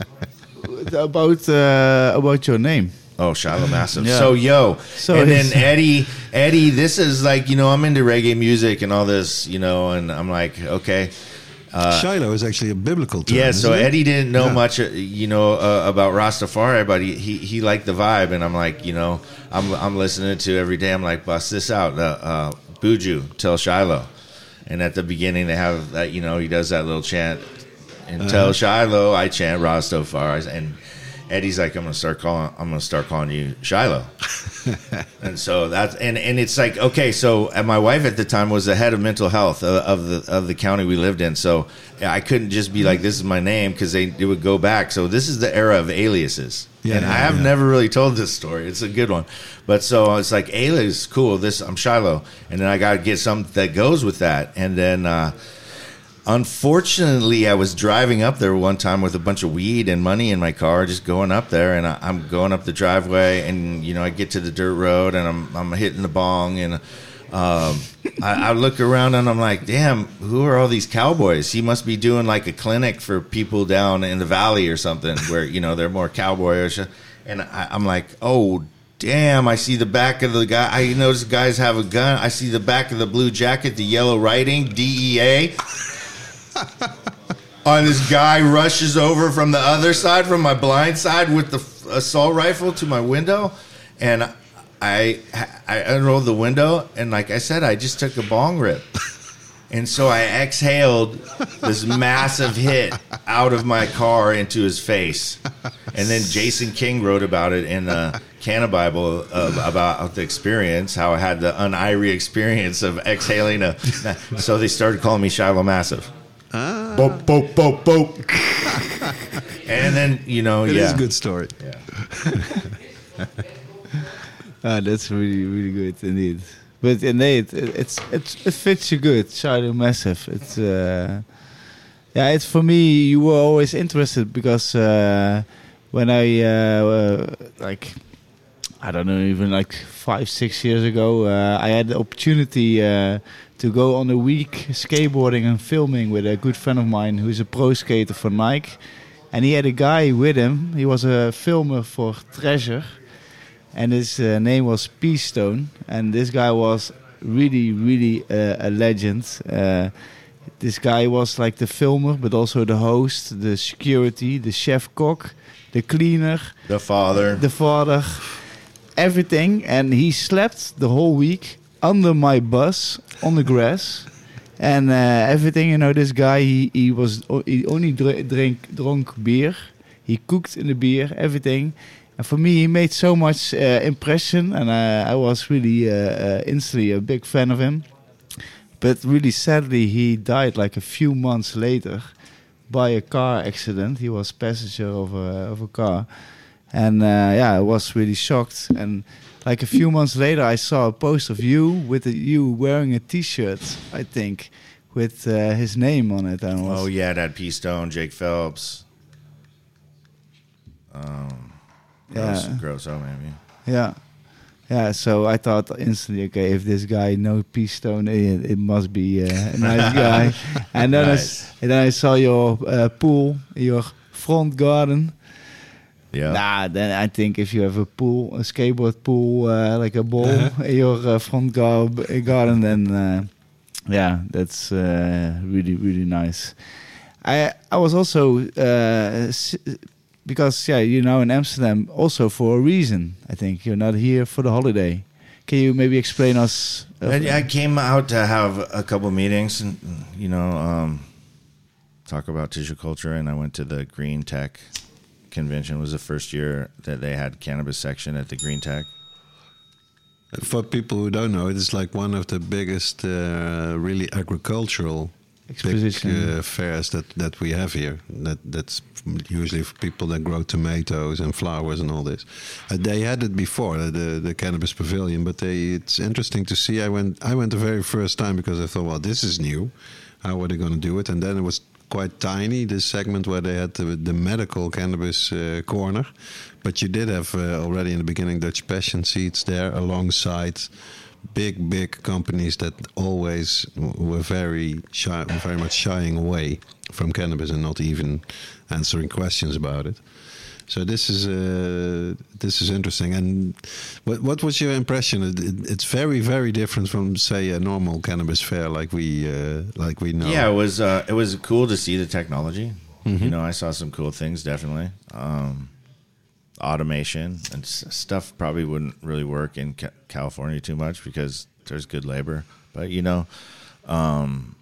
about uh, about your name. Oh, Shiloh Massive. Yeah. So yo, So and then Eddie, Eddie, this is like you know I'm into reggae music and all this, you know, and I'm like, okay, Shiloh is actually a biblical term. Uh, yeah. So? Eddie didn't know Yeah. much, uh, you know, uh, about Rastafari, but he, he he liked the vibe, and I'm like, you know, I'm I'm listening to every day. I'm like, bust this out, uh, uh, Buju, 'Til Shiloh, and at the beginning they have that, you know, he does that little chant, and Uh-huh. 'Til Shiloh, I chant Rastafari, and Eddie's like, I'm gonna start calling, I'm gonna start calling you Shiloh. and so that's and and it's like okay so and my wife at the time was the head of mental health of, of the of the county we lived in. So i couldn't just be like this is my name because they it would go back. So this is the era of aliases. Yeah, and i have yeah. never really told this story. It's a good one. But so it's like alias cool. This i'm shiloh. And then i gotta get something that goes with that. And then uh Unfortunately, I was driving up there one time with a bunch of weed and money in my car, just going up there, and I, I'm going up the driveway, and you know, I get to the dirt road, and I'm I'm hitting the bong, and um, I, I look around, and I'm like, damn, who are all these cowboys? He must be doing like a clinic for people down in the valley or something, where you know they're more cowboyish, and I, I'm like, oh. Damn, I see the back of the guy. I notice guys have a gun. I see the back of the blue jacket, the yellow writing, DEA on this guy rushes over from the other side from my blind side with the assault rifle to my window and i i unrolled the window and like i said i just took a bong rip and so i exhaled this massive hit out of my car into his face and then jason king wrote about it in the Cannabible uh, about the experience, how I had the unirie experience of exhaling a. So they started calling me Shiloh Massive. Boop, boop, boop, boop. and then, you know, It is yeah. a good story. Yeah. Ah, that's really really good indeed. But indeed, it, it's it's it fits you good. Shiloh Massive. It's uh, yeah. It's for me. You were always interested because uh, when I uh, uh, like I don't know even like five six years ago, uh, I had the opportunity uh, to go on a week skateboarding and filming with a good friend of mine who's a pro skater for Nike, and he had a guy with him. He was a filmer for Thrasher and his uh, name was Peace Stone, and this guy was really, really uh, a legend. Uh, this guy was like the filmer, but also the host, the security, the chef cook, the cleaner, The father. the father, everything. And he slept the whole week under my bus on the grass. And uh, everything, you know, this guy, he, he was he only dr- drink drank beer. He cooked in the beer, everything. And for me, he made so much uh, impression, and uh, I was really uh, uh, instantly a big fan of him. But really sadly, he died like a few months later by a car accident. He was passenger of a, of a car, and uh, yeah, I was really shocked. And like a few months later, I saw a post of you with a, you wearing a T-shirt, I think, with uh, his name on it. And I was, Oh, yeah, that P Stone, Jake Phelps. Um, gross, Yeah. gross, oh, maybe. Yeah. Yeah, so I thought instantly, okay, if this guy knows Peace Stone, it, it must be uh, a nice guy. and then I, Nice. and then I saw your uh, pool, your front garden, Yeah. Nah, then I think if you have a pool, a skateboard pool, uh, like a ball in your uh, front gar- garden, then uh, yeah, that's uh, really really nice. I I was also uh, because yeah, you're now in Amsterdam also for a reason. I think you're not here for the holiday. Can you maybe explain us? uh, I, I came out to have a couple meetings and you know um, talk about tissue culture, and I went to the Green Tech convention. Was the first year that they had cannabis section at the Green Tech. For people who don't know, it is like one of the biggest, uh, really agricultural Exposition. big, uh, fairs that, that we have here. That that's usually for people that grow tomatoes and flowers and all this. Uh, they had it before uh, the the cannabis pavilion, but they it's interesting to see. I went I went the very first time because I thought, well, this is new. How are they going to do it? And then it was quite tiny. This segment where they had the, the medical cannabis uh, corner, but you did have uh, already in the beginning Dutch passion seeds there alongside big big companies that always were very shy, very much shying away from cannabis and not even answering questions about it. So this is uh, this is interesting. And what what was your impression? It, it, it's very very different from say a normal cannabis fair like we uh, like we know. Yeah, it was uh, it was cool to see the technology. You know, I saw some cool things definitely. Um, automation and stuff probably wouldn't really work in ca- California too much because there's good labor. But you know, um,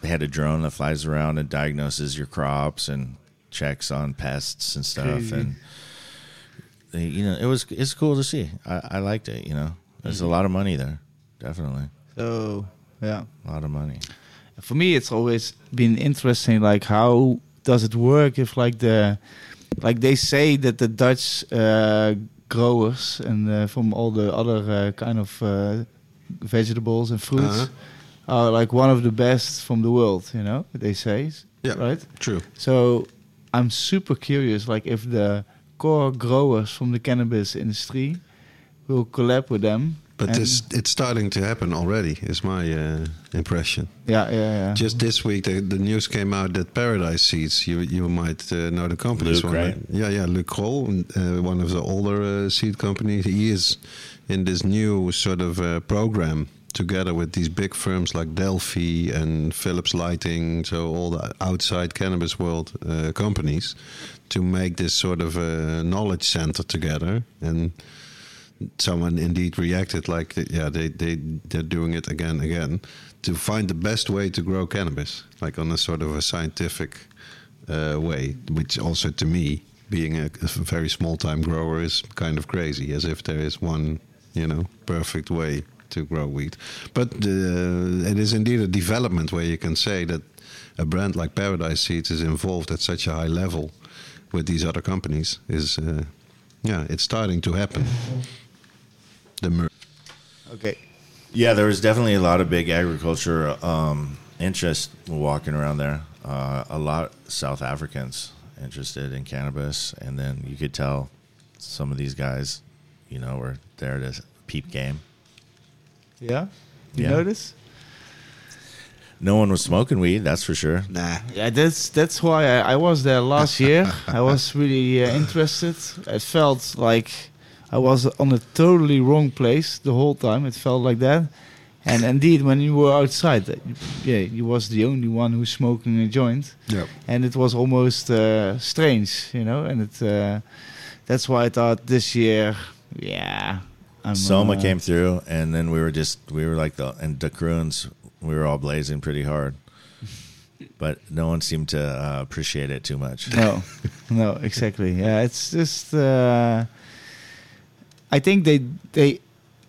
they had a drone that flies around and diagnoses your crops and checks on pests and stuff. Crazy. And they, you know, it was it's cool to see. I, I liked it. You know, there's a lot of money there, definitely So yeah. a lot of money. for me it's always been interesting like how does it work if like the like they say that the dutch uh, growers and uh, from all the other uh, kind of uh, vegetables and fruits Uh-huh. are like one of the best from the world you know they say Yeah. right True. so i'm super curious like if the core growers from the cannabis industry will collab with them But and- this it's starting to happen already. Is my uh, impression. yeah yeah yeah Just this week, the, the news came out that Paradise Seeds. You you might uh, know the company. Luc, one, right? Yeah, yeah. Luc Krol, uh, one of the older uh, seed companies. He is in this new sort of uh, program together with these big firms like Delphy and Philips Lighting. So all the outside cannabis world uh, companies to make this sort of uh, knowledge center together and someone indeed reacted like yeah they they they're doing it again again to find the best way to grow cannabis like on a sort of a scientific uh, way which also to me being a, a very small time grower is kind of crazy as if there is one you know perfect way to grow wheat but uh, it is indeed a development where you can say that a brand like paradise seeds is involved at such a high level with these other companies is uh, yeah it's starting to happen the mer- okay Yeah, there was definitely a lot of big agriculture um, interest walking around there. Uh, a lot South Africans interested in cannabis, and then you could tell some of these guys, you know, were there to peep game. Yeah you Yeah. notice No one was smoking weed, that's for sure. nah Yeah, that's that's why I, I was there last year. I was really uh, interested. It felt like I was on a totally wrong place the whole time. It felt like that. And indeed, when you were outside, uh, yeah, you was the only one who's smoking a joint, yeah and it was almost uh, strange, you know. And it uh, that's why I thought this year, yeah, I'm, Soma uh, came through, and then we were just we were like the and the Kroons, we were all blazing pretty hard, but no one seemed to uh, appreciate it too much. no, no, exactly. Yeah, it's just. Uh, I think they they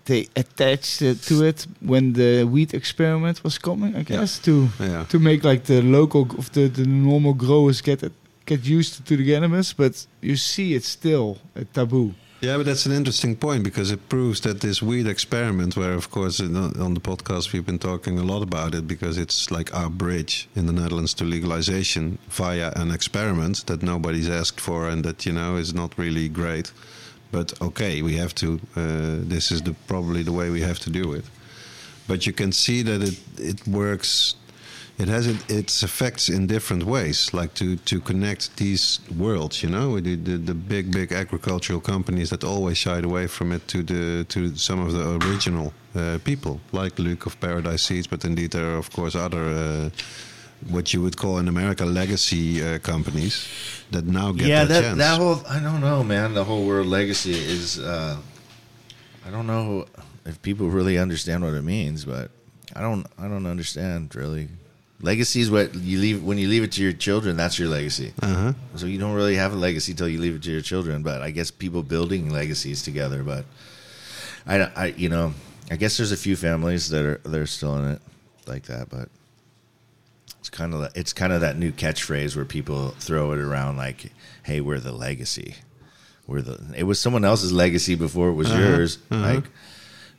they attached it to it when the weed experiment was coming. I guess to yeah to make like the local of the the normal growers get it, get used to the cannabis, but you see it's still a taboo. Yeah, but that's an interesting point because it proves that this weed experiment, where of course on the podcast we've been talking a lot about it because it's like our bridge in the Netherlands to legalization via an experiment that nobody's asked for and that you know is not really great. But okay, we have to. Uh, this is the probably the way we have to do it. But you can see that it it works. It has it, its effects in different ways, like to, to connect these worlds. You know, the, the the big big agricultural companies that always shied away from it to the to some of the original uh, people, like Luc of Paradise Seeds, but indeed there are of course other. Uh, what you would call in America legacy uh, companies that now get yeah, that, that that whole I don't know, man. The whole word legacy is uh, I don't know if people really understand what it means, but I don't I don't understand really. Legacy is what you leave when you leave it to your children. That's your legacy. uh-huh. So you don't really have a legacy till you leave it to your children. But I guess people building legacies together. But I, I you know, I guess there's a few families that are they're still in it like that. But it's kind of it's kind of that new catchphrase where people throw it around like, "Hey, we're the legacy. We're the." It was someone else's legacy before it was yours. Like,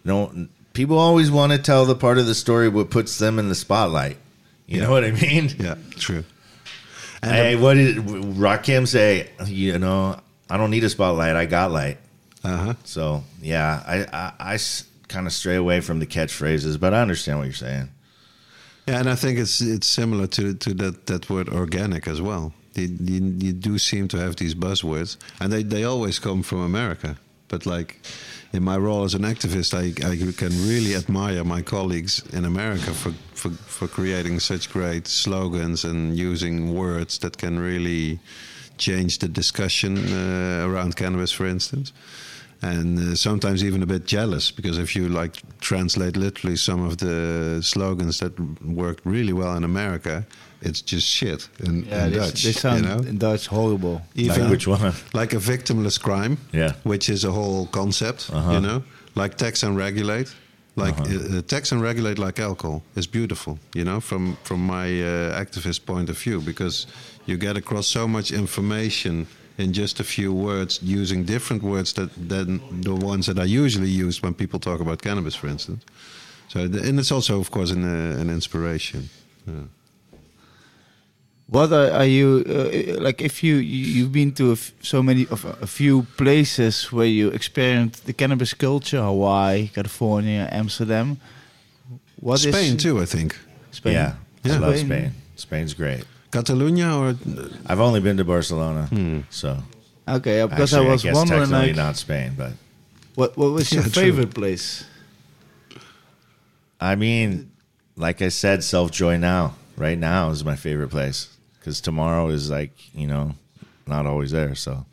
no, people always want to tell the part of the story what puts them in the spotlight. You know what I mean? Yeah, true. And Hey, what did Rakim say? You know, I don't need a spotlight. I got light. uh-huh. So yeah, I I, kind of stray away from the catchphrases, but I understand what you're saying. Yeah, and I think it's it's similar to to that that word organic as well. You, you, you do seem to have these buzzwords, and they, they always come from America. But like in my role as an activist, I, I can really admire my colleagues in America for, for for creating such great slogans and using words that can really change the discussion uh, around cannabis, for instance. And uh, sometimes even a bit jealous because if you like translate literally some of the slogans that worked really well in America, it's just shit in, Yeah, in they, Dutch. they sound you know? in Dutch horrible. Even Like which one? like a victimless crime, Yeah. which is a whole concept, Uh-huh. you know, like tax and regulate. Like Uh-huh. uh, uh, tax and regulate like alcohol is beautiful, you know, from from my uh, activist point of view, because you get across so much information in just a few words, using different words that than the ones that are usually used when people talk about cannabis, for instance. So, the, and it's also, of course, an, uh, an inspiration. Yeah. What are, are you uh, like? If you, you you've been to a f- so many of a few places where you experienced the cannabis culture, Hawaii, California, Amsterdam. What is Spain too, I think. Spain. Yeah, I love Spain. Spain's great. Catalonia or I've only been to Barcelona, so Okay, because actually, I was guess wondering, technically like, not Spain, but what what was your Yeah, true. favorite place? I mean, like I said, Self Joy Now, right now is my favorite place because tomorrow is like you know not always there. So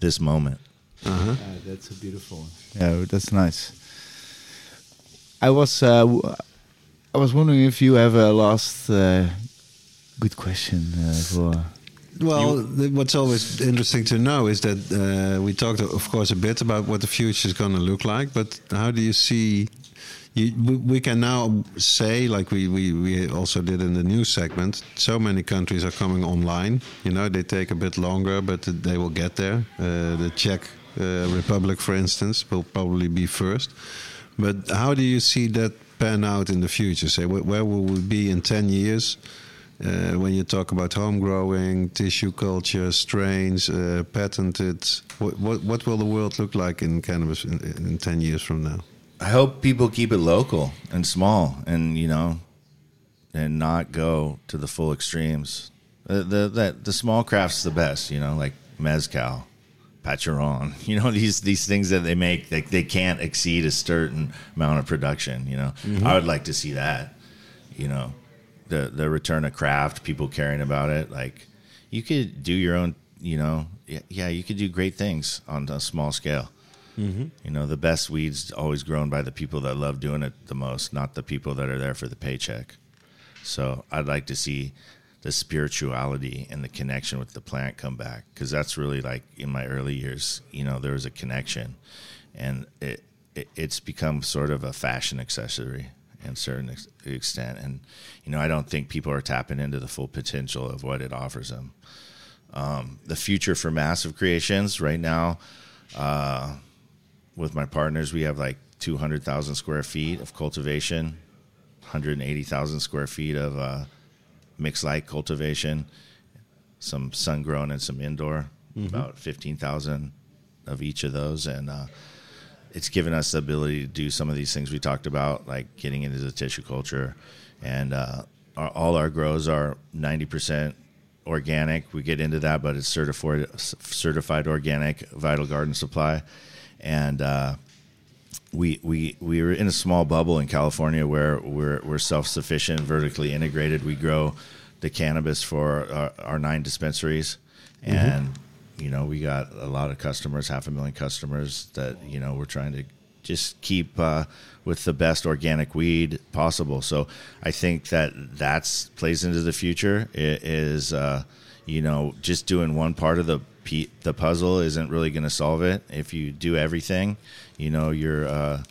this moment, uh-huh. Uh, that's a beautiful one. Yeah, that's nice. I was uh, w- I was wondering if you have a last uh, good question uh, for. Well, th- what's always interesting to know is that uh, we talked, of course, a bit about what the future is going to look like. But how do you see? You, we, we can now say, like we, we, we also did in the news segment, so many countries are coming online. You know, they take a bit longer, but they will get there. Uh, the Czech uh, Republic, for instance, will probably be first. But how do you see that pan out in the future? Say, wh- where will we be in 10 years? Uh, when you talk about home growing, tissue culture, strains, uh, patented, what, what what will the world look like in cannabis in, in ten years from now? I hope people keep it local and small, and you know, and not go to the full extremes. The the the, the small craft's the best, you know, like mezcal, pacharán. You know these these things that they make, they they can't exceed a certain amount of production. You know, mm-hmm. I would like to see that. You know, the the return of craft, people caring about it. Like you could do your own. You know, yeah, yeah you could do great things on a small scale. You know, the best weeds always grown by the people that love doing it the most, not the people that are there for the paycheck. So I'd like to see the spirituality and the connection with the plant come back because that's really like in my early years, you know, there was a connection, and it, it it's become sort of a fashion accessory in certain ex- extent, and you know, I don't think people are tapping into the full potential of what it offers them. Um, the future for massive creations right now. Uh, with my partners, we have like 200,000 square feet of cultivation, 180,000 square feet of uh, mixed light cultivation, some sun grown and some indoor, about 15,000 of each of those. And uh, it's given us the ability to do some of these things we talked about, like getting into the tissue culture and uh, our, all our grows are ninety percent organic. We get into that, but it's certified certified organic Vital Garden Supply, and uh, we we we were in a small bubble in California where we're we're self sufficient, vertically integrated. We grow the cannabis for our, our nine dispensaries, and you know we got a lot of customers, half a million customers that you know we're trying to just keep uh, with the best organic weed possible. So I think that that's plays into the future. It is uh, you know just doing one part of the pe- the puzzle isn't really going to solve it. If you do everything, you know you're uh,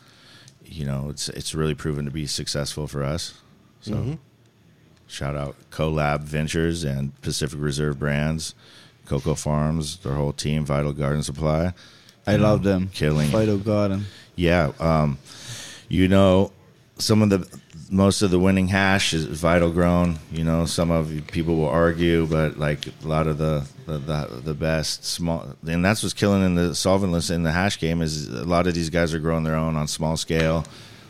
you know it's it's really proven to be successful for us. So shout out Collab Ventures and Pacific Reserve Brands, Cocoa Farms, their whole team, Vital Garden Supply. I love them. Killing. Vital Garden. Yeah, um, you know, some of the most of the winning hash is vital grown. You know, some of people will argue, but like a lot of the the, the, the best small, and that's what's killing in the solventless in the hash game is a lot of these guys are growing their own on small scale.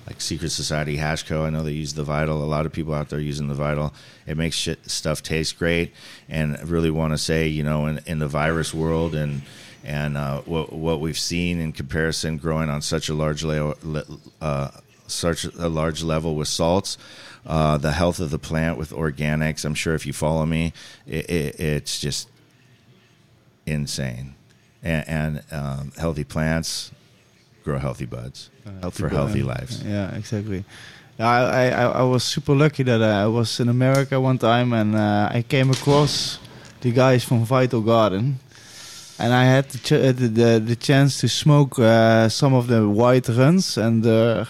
Like Secret Society Hash Co. I know they use the Vital. A lot of people out there using the Vital. It makes shit, stuff taste great, and I really want to say, you know, in, in the virus world and and uh, what what we've seen in comparison, growing on such a large le- uh, such a large level with salts, uh, the health of the plant with organics. I'm sure if you follow me, it, it, it's just insane, and, and um, healthy plants grow healthy buds for healthy bud. lives. Yeah, exactly. I, I I was super lucky that I was in America one time and uh, I came across the guys from Vital Garden, and I had the ch- uh, the, the, the chance to smoke uh, some of the White Runtz and uh,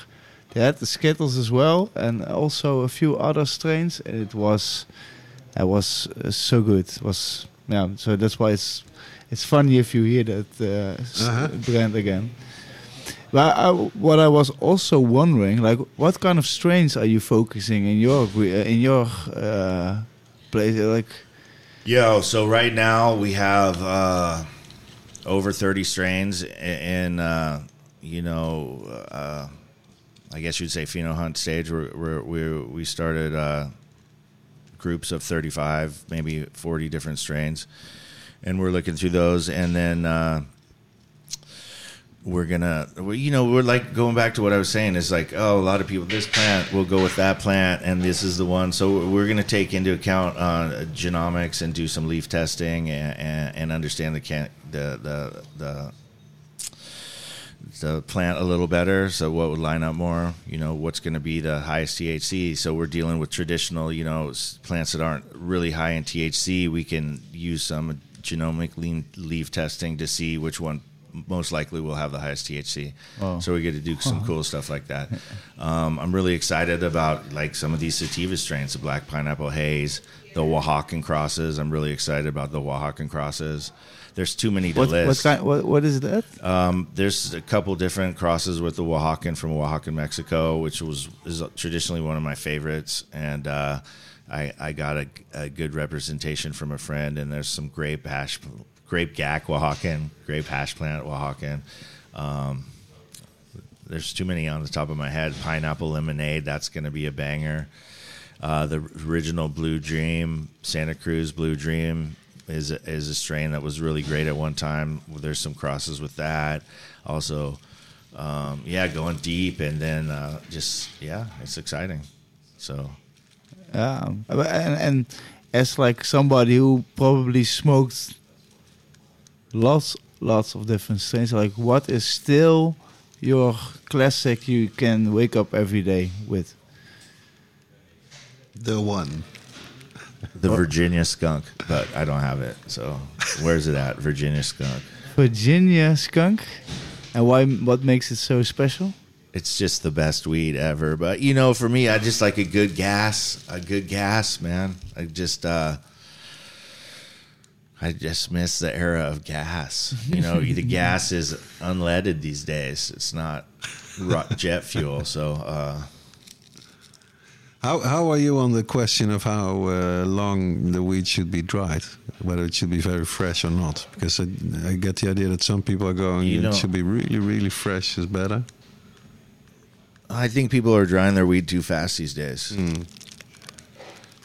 they had the Skittles as well and also a few other strains. And it was it was uh, so good. It was yeah. So that's why it's it's funny if you hear that uh, Uh-huh. brand again. But I, what I was also wondering, like, what kind of strains are you focusing in your uh, in your uh, place? Like, Yo, so right now we have uh, over 30 strains in, uh, you know, uh, I guess you'd say pheno hunt stage. We're, we we started uh, groups of 35, maybe 40 different strains, and we're looking through those, and then. Uh, we're gonna you know we're like going back to what i was saying is like oh a lot of people this plant will go with that plant and this is the one so we're gonna take into account uh, genomics and do some leaf testing and, and, and understand the can the the the the plant a little better so what would line up more? You know what's going to be the highest thc so we're dealing with traditional you know plants that aren't really high in thc we can use some genomic lean leaf testing to see which one most likely will have the highest thc so we get to do some cool stuff like that. Um, i'm really excited about like some of these sativa strains the black pineapple haze the oaxacan crosses. I'm really excited about the oaxacan crosses there's too many to what list what kind? What, what is that? um, there's a couple different crosses with the Oaxacan from Oaxaca, Mexico, which was is traditionally one of my favorites, and uh, I, I got a, a good representation from a friend. And there's some grape hash, grape gack Oaxacan, grape hash plant Oaxacan. Um, there's too many on the top of my head. Pineapple lemonade, that's going to be a banger. Uh, the original Blue Dream, Santa Cruz Blue Dream, is a, is a strain that was really great at one time. There's some crosses with that. Also, um, yeah, going deep, and then uh, just yeah, it's exciting. So Yeah, and, and as like somebody who probably smoked lots, lots of different strains, like what is still your classic you can wake up every day with? The one. The Virginia skunk, but I don't have it. So where's it at? Virginia skunk. Virginia skunk, and why? What makes it so special? It's just the best weed ever. But you know, for me, I just like a good gas, a good gas, man. I just uh I just miss the era of gas. You know, the gas is unleaded these days. It's not jet fuel. So uh How how are you on the question of how uh, long the weed should be dried? Whether it should be very fresh or not? Because I, I get the idea that some people are going, You it know- should be really, really fresh is better. I think people are drying their weed too fast these days.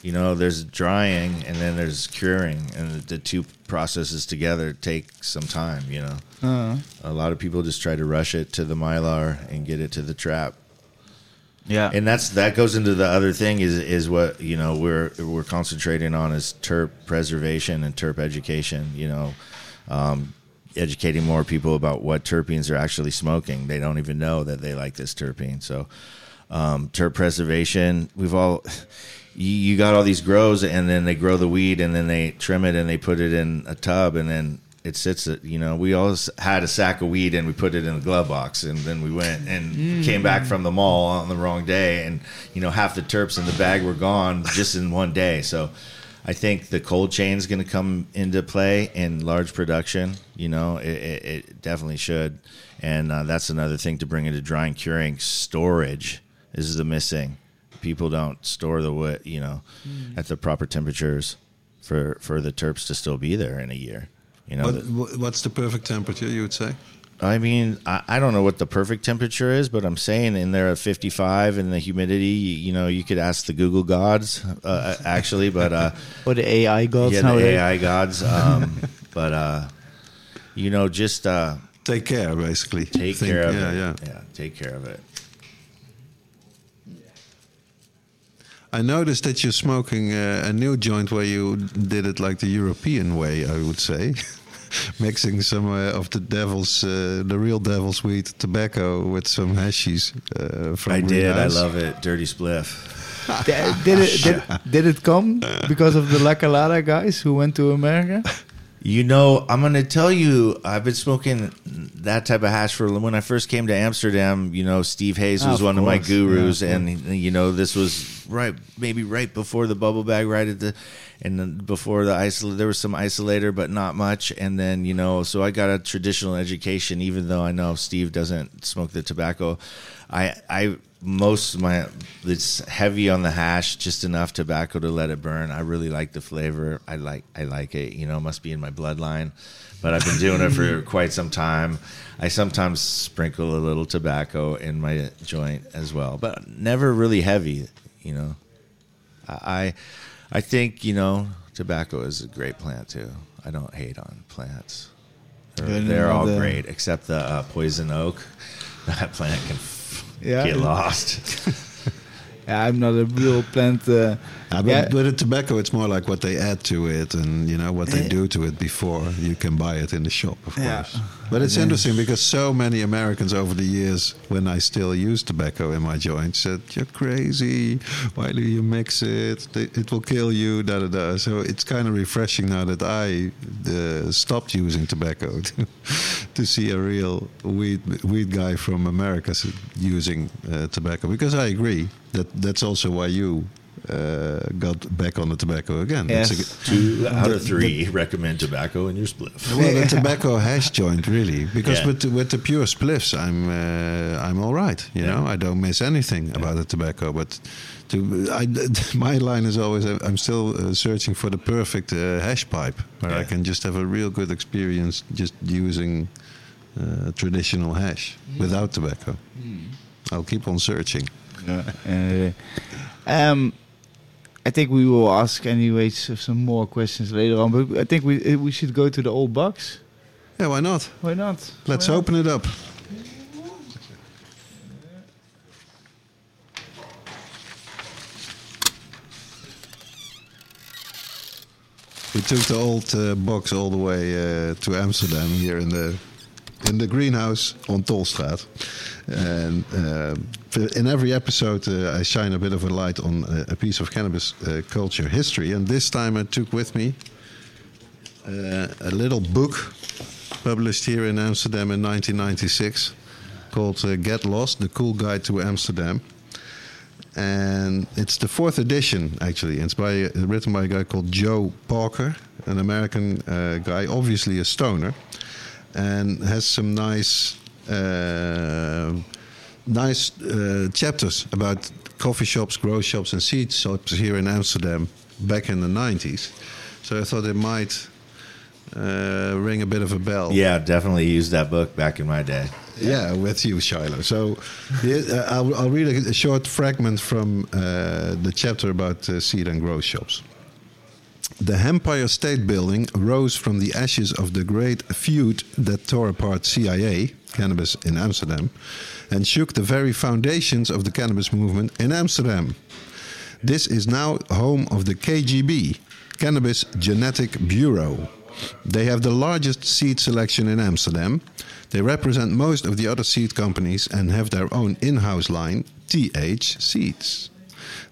You know, there's drying and then there's curing, and the, the two processes together take some time. You know, Uh, a lot of people just try to rush it to the mylar and get it to the trap yeah. and that's that goes into the other thing is is what you know we're we're concentrating on is terp preservation and terp education you know um, educating more people about what terpenes are actually smoking they don't even know that they like this terpene so um, terp preservation we've all you, you got all these grows and then they grow the weed and then they trim it and they put it in a tub and then it sits at you know we always had a sack of weed and we put it in the glove box and then we went and came back from the mall on the wrong day and you know half the terps in the bag were gone just in one day. So i think the cold chain is going to come into play in large production you know it, it, it definitely should. And uh, that's another thing to bring into drying curing storage is the missing. People don't store the wood you know at the proper temperatures for for the terps to still be there in a year you know What, the- what's the perfect temperature, you would say? I mean, I, I don't know what the perfect temperature is, but I'm saying in there at 55 and the humidity, you, you know, you could ask the Google gods, uh, actually, but uh, or the AI gods yeah, the AI gods. Um, but uh, you know, just uh, Take care, basically. take Think- care of yeah, it. Yeah, yeah, take care of it. I noticed that you're smoking uh, a new joint where you did it like the European way, I would say. Mixing some uh, of the devil's, uh, the real devil's weed tobacco with some hashies uh, from I did. I love it. Dirty spliff. Did, did it did, did it come because of the La Calada guys who went to America? You know, I'm going to tell you, I've been smoking that type of hash for when I first came to Amsterdam. You know, Steve Hayes Oh, was of one of my gurus, Yeah, and you know, this was right, maybe right before the bubble bag, right at the, and before the isolate. There was some isolator, but not much. And then you know, so I got a traditional education, even though I know Steve doesn't smoke the tobacco. I, I most of my it's heavy on the hash, just enough tobacco to let it burn. I really like the flavor. I like I like it. You know, it must be in my bloodline. But I've been doing it for quite some time. I sometimes sprinkle a little tobacco in my joint as well, but never really heavy. You know, I I think you know tobacco is a great plant too. I don't hate on plants. They're, they're all the- great except the uh, poison oak. That plant can Yeah. get lost. Yeah, I'm not a real plant. Uh, Yeah, but Yeah. with the tobacco, it's more like what they add to it and you know what they do to it before you can buy it in the shop, of Yeah. course. But it's interesting because so many Americans over the years, when I still use tobacco in my joints, said, "You're crazy. Why do you mix it? It will kill you." Da da da. So it's kind of refreshing now that I uh, stopped using tobacco to, to see a real weed weed guy from America using uh, tobacco because I agree that that's also why you uh, got back on the tobacco again. Yes. a- Two out of three recommend tobacco in your spliff. well, the tobacco hash joint, really, because Yeah. with the, with the pure spliffs, I'm uh, I'm all right. You Yeah. know, I don't miss anything about the tobacco. But to I, my line is always uh, I'm still uh, searching for the perfect uh, hash pipe where I can just have a real good experience just using uh, traditional hash without tobacco. I'll keep on searching. uh, um, I think we will ask anyways some more questions later on, but I think we uh, we should go to the old box. Yeah, why not? Why not? Let's Why not? open it up. We took the old uh, box all the way uh, to Amsterdam here in the in the greenhouse on Tolstraat. And uh, in every episode, uh, I shine a bit of a light on uh, a piece of cannabis culture history. And this time, I took with me a little book published here in Amsterdam in 1996 called uh, Get Lost The Cool Guide to Amsterdam. And it's the fourth edition, actually. It's by, written by a guy called Joe Pauker, an American uh, guy, obviously a stoner, and has some nice, nice uh, chapters about coffee shops, grow shops, and seed shops here in Amsterdam back in the 90s. So I thought it might uh, ring a bit of a bell. Yeah, definitely used that book back in my day. Yeah, with you, Shiloh. So uh, I'll, I'll read a, short fragment from uh, the chapter about seed and grow shops. The Empire State Building rose from the ashes of the great feud that tore apart CIA, cannabis in Amsterdam, and shook the very foundations of the cannabis movement in Amsterdam. This is now home of the KGB, Cannabis Genetic Bureau. They have the largest seed selection in Amsterdam. They represent most of the other seed companies and have their own in house line, TH Seeds.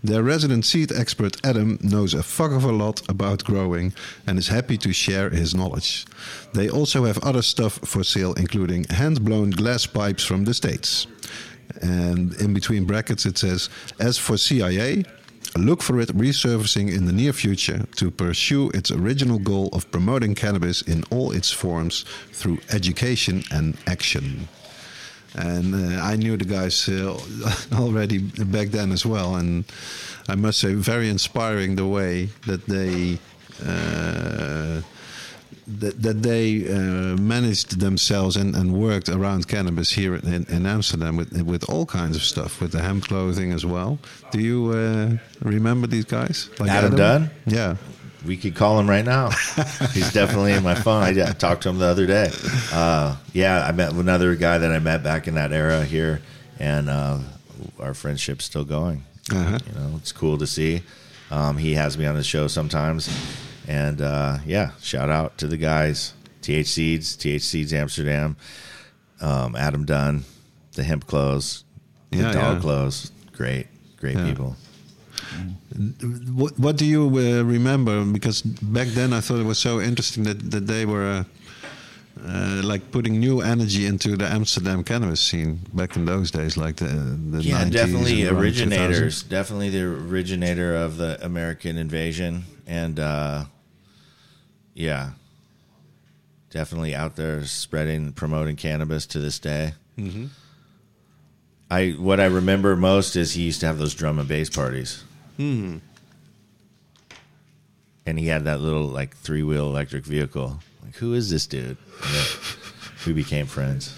Their resident seed expert Adam knows a fuck of a lot about growing and is happy to share his knowledge. They also have other stuff for sale, including hand blown glass pipes from the States. And in between brackets, it says, As for CIA, look for it resurfacing in the near future to pursue its original goal of promoting cannabis in all its forms through education and action. And uh, I knew the guys uh, already back then as well, and I must say, very inspiring the way that they uh, that, that they uh, managed themselves and, and worked around cannabis here in, in Amsterdam with with all kinds of stuff, with the hemp clothing as well. Do you uh, remember these guys? Like Adam Dunn? Yeah. We could call him right now. He's definitely in my phone. I talked to him the other day. Uh, yeah, I met another guy that I met back in that era here, and uh, our friendship's still going. Uh-huh. You know, it's cool to see. Um, he has me on his show sometimes, and uh, yeah, shout out to the guys, TH Seeds, TH Seeds Amsterdam, um, Adam Dunn, the hemp clothes, the Yeah, dog yeah. clothes. Great, great Yeah. people. What, what do you uh, remember? Because back then I thought it was so interesting that, that they were uh, uh, like putting new energy into the Amsterdam cannabis scene back in those days, like the, the yeah, 90s definitely originators. Definitely the originator of the American invasion, and uh, yeah, definitely out there spreading, promoting cannabis to this day. Mm-hmm. I what I remember most is he used to have those drum and bass parties, 2000. Hmm. and he had that little like three wheel electric vehicle. Like, who is this dude? We became friends,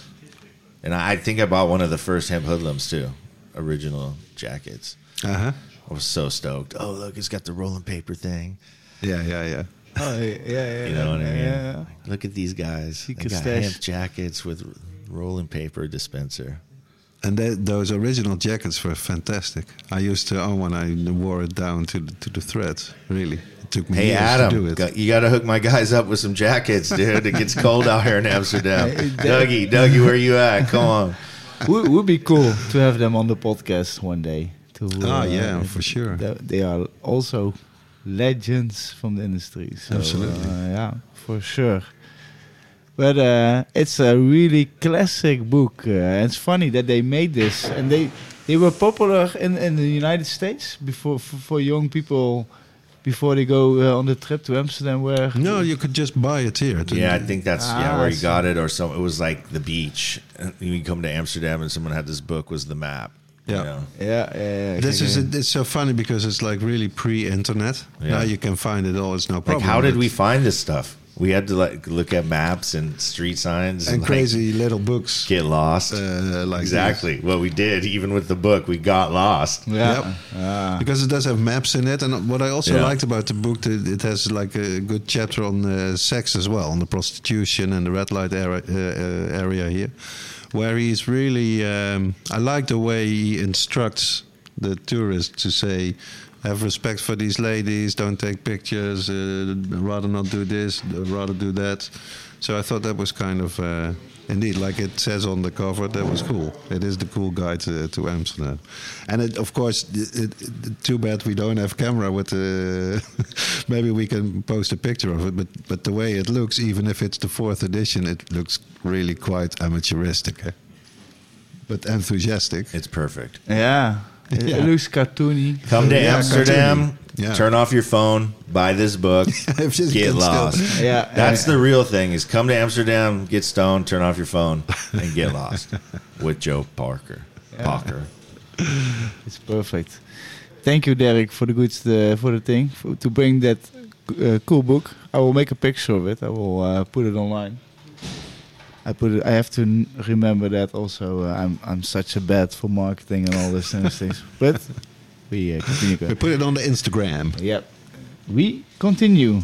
and I, I think I bought one of the first hemp Hoodlambs too, original jackets. Uh huh. I was so stoked. Oh, look, it's got the rolling paper thing. Yeah, yeah, yeah. Oh, yeah, yeah, You know what I mean? Yeah. Look at these guys. They Secret got stash. hemp jackets with rolling paper dispenser. And they, those original jackets were fantastic. I used to own one. I wore it down to the, to the threads. Really, it took me Hey, years to do it. got- you got to hook my guys up with some jackets, dude. It gets cold out here in Amsterdam. Dougie, Dougie, where you at? Come on. would, would be cool to have them on the podcast one day. To, Ah, uh, yeah, for sure. They, they are also legends from the industry. So, Absolutely. uh, yeah, for sure. But uh, it's a really classic book. Uh, it's funny that they made this, and they they were popular in, in the United States before for, for young people before they go uh, on the trip to Amsterdam. Where No, you could just buy it here. to- Yeah, I think that's yeah Ah, where you got it, or some. It was like the beach. You come to Amsterdam, and someone had this book. Was the map? you Yeah. know? yeah, yeah, yeah. This is okay. it's so funny because it's like really pre-internet. Yeah. Now you can find it all. It's no Like, problem. how did we find this stuff? We had to like look at maps and street signs and like, crazy little books? get lost. uh, like exactly what we did. Even with the book, we got lost. yeah. Yep. Ah. because it does have maps in it. And what I also Yeah. liked about the book, that it has like a good chapter on uh, sex as well, on the prostitution and the red light area, uh, uh, area here, where he's really. Um, I like the way he instructs the tourists to say. Have respect for these ladies. Don't take pictures. Uh, rather not do this. Rather do that. So I thought that was kind of uh, indeed like it says on the cover. That was cool. It is the cool guide to, to Amsterdam, and it, of course, it, it, too bad we don't have camera with the. maybe we can post a picture of it, but but the way it looks, even if it's the fourth edition, it looks really quite amateuristic, eh? but enthusiastic. It's perfect. Yeah. It, Yeah. it looks cartoony. Come to Yeah, Amsterdam. cartoony. Yeah. Turn off your phone. Buy this book. If you get can still- lost. Yeah, That's yeah. the real thing. Is come to Amsterdam, get stoned, turn off your phone, and get lost with Joe Pauker. Pauker. It's perfect. Thank you, Derek, for the good uh, for the thing for, to bring that uh, cool book. I will make a picture of it. I will uh, put it online. I put it. I have to remember that also. Uh, I'm I'm such a bad for marketing and all this kind of things. But we uh, continue. We put it on the Instagram. Yep. We continue.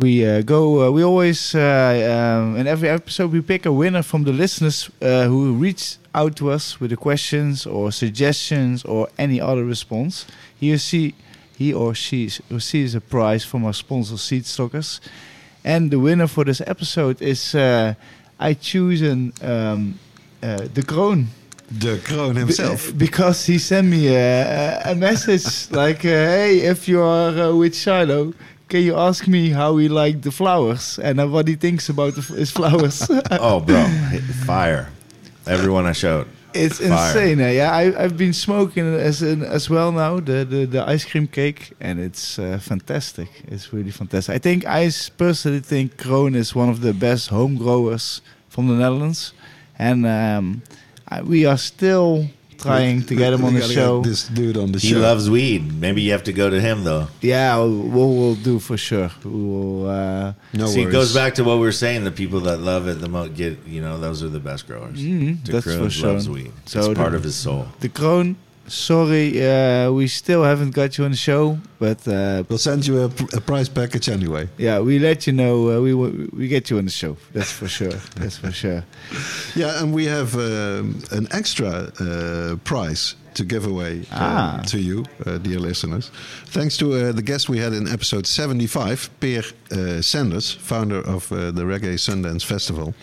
We uh, go. Uh, we always uh, um, in every episode we pick a winner from the listeners uh, who reach out to us with the questions or suggestions or any other response. He or she, he or she receives a prize from our sponsor Seedstockers, and the winner for this episode is uh, I choose an um, uh, the Kroon. The Kroon himself. Be- because he sent me a, a, a message like, uh, "Hey, if you are uh, with Shiloh, can you ask me how he liked the flowers and uh, what he thinks about his flowers?" Oh, bro, fire! Everyone I showed. It's Fire. insane. eh? Yeah, I, I've been smoking as an, as well now the, the the ice cream cake, and it's uh, fantastic. It's really fantastic. I think I personally think Kroon is one of the best home growers from the Netherlands, and um, I, we are still trying to get him on the show. Get this dude on the He show. loves weed. Maybe you have to go to him though. Yeah, we'll, we'll do for sure. We will. Uh, no See, it goes back to what we were saying. The people that love it the most get, you know, those are the best growers. Mhm, De that's Kroon for sure. loves weed. So it's the- part of his soul. the Kroon. Sorry, uh, we still haven't got you on the show, but uh, We'll send you a, a prize package anyway. yeah, we let you know. Uh, we we get you on the show. That's for sure. That's for sure. Yeah, and we have um, an extra uh, prize to give away uh, Ah. to you, uh, dear listeners. Thanks to uh, the guest we had in episode 75, Peer Sanders, founder of the Reggae Sundance Festival.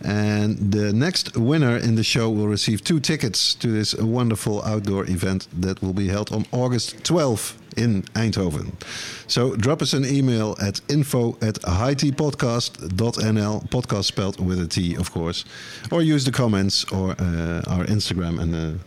And the next winner in the show will receive two tickets to this wonderful outdoor event that will be held on August 12th in Eindhoven. So drop us an email at info at hightpodcast.nl, podcast spelled with a T, of course, or use the comments or uh, our Instagram, and uh,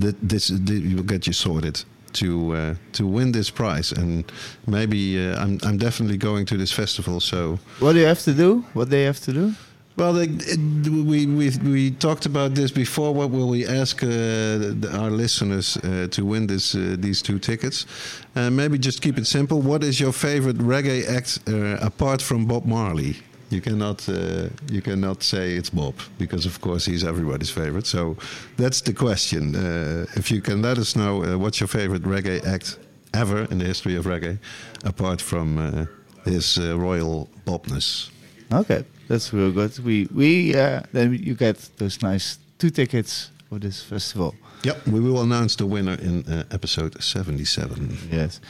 th- this, th- will get you sorted to uh, to win this prize. And maybe uh, I'm I'm definitely going to this festival, so. What do you have to do? What they have to do? Well, they, it, we, we we talked about this before. What will we ask uh, the, our listeners uh, to win this uh, these two tickets? Uh, maybe just keep it simple. What is your favorite reggae act uh, apart from Bob Marley? You cannot uh, you cannot say it's Bob because of course he's everybody's favorite. So that's the question. Uh, if you can let us know uh, what's your favorite reggae act ever in the history of reggae, apart from uh, his uh, royal Bobness. Okay, that's real good. We we uh, then you get those nice two tickets for this festival. Yep, we will announce the winner in uh, episode 77. Yes.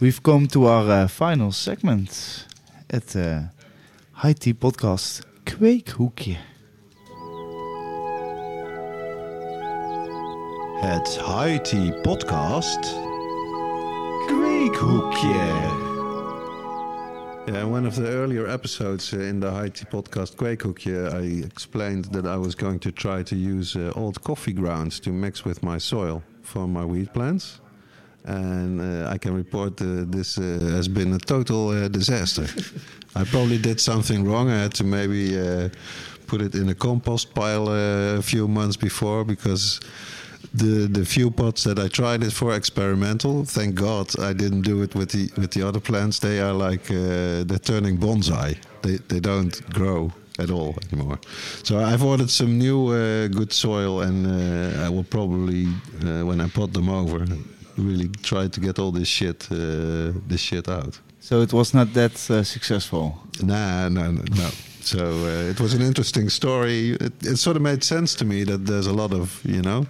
We've come to our uh, final segment at uh, High Tea Podcast Kweekhoekje. Het High Tea Podcast. Kweekhoekje. Yeah, in one of the earlier episodes uh, in the High Tea Podcast Kweekhoekje, I explained that I was going to try to use uh, old coffee grounds to mix with my soil for my wheat plants. And uh, I can report uh, this uh, has been a total uh, disaster. I probably did something wrong. I had to maybe uh, put it in a compost pile a few months before because the the few pots that I tried it for experimental. Thank God I didn't do it with the with the other plants. They are like uh, they're turning bonsai. They they don't grow at all anymore. So I've ordered some new uh, good soil, and uh, I will probably when I pot them over, really try to get all this shit uh, this shit out. So it was not that uh, successful. Nah, no, no, no. So uh, it was an interesting story. It, it sort of made sense to me that there's a lot of you know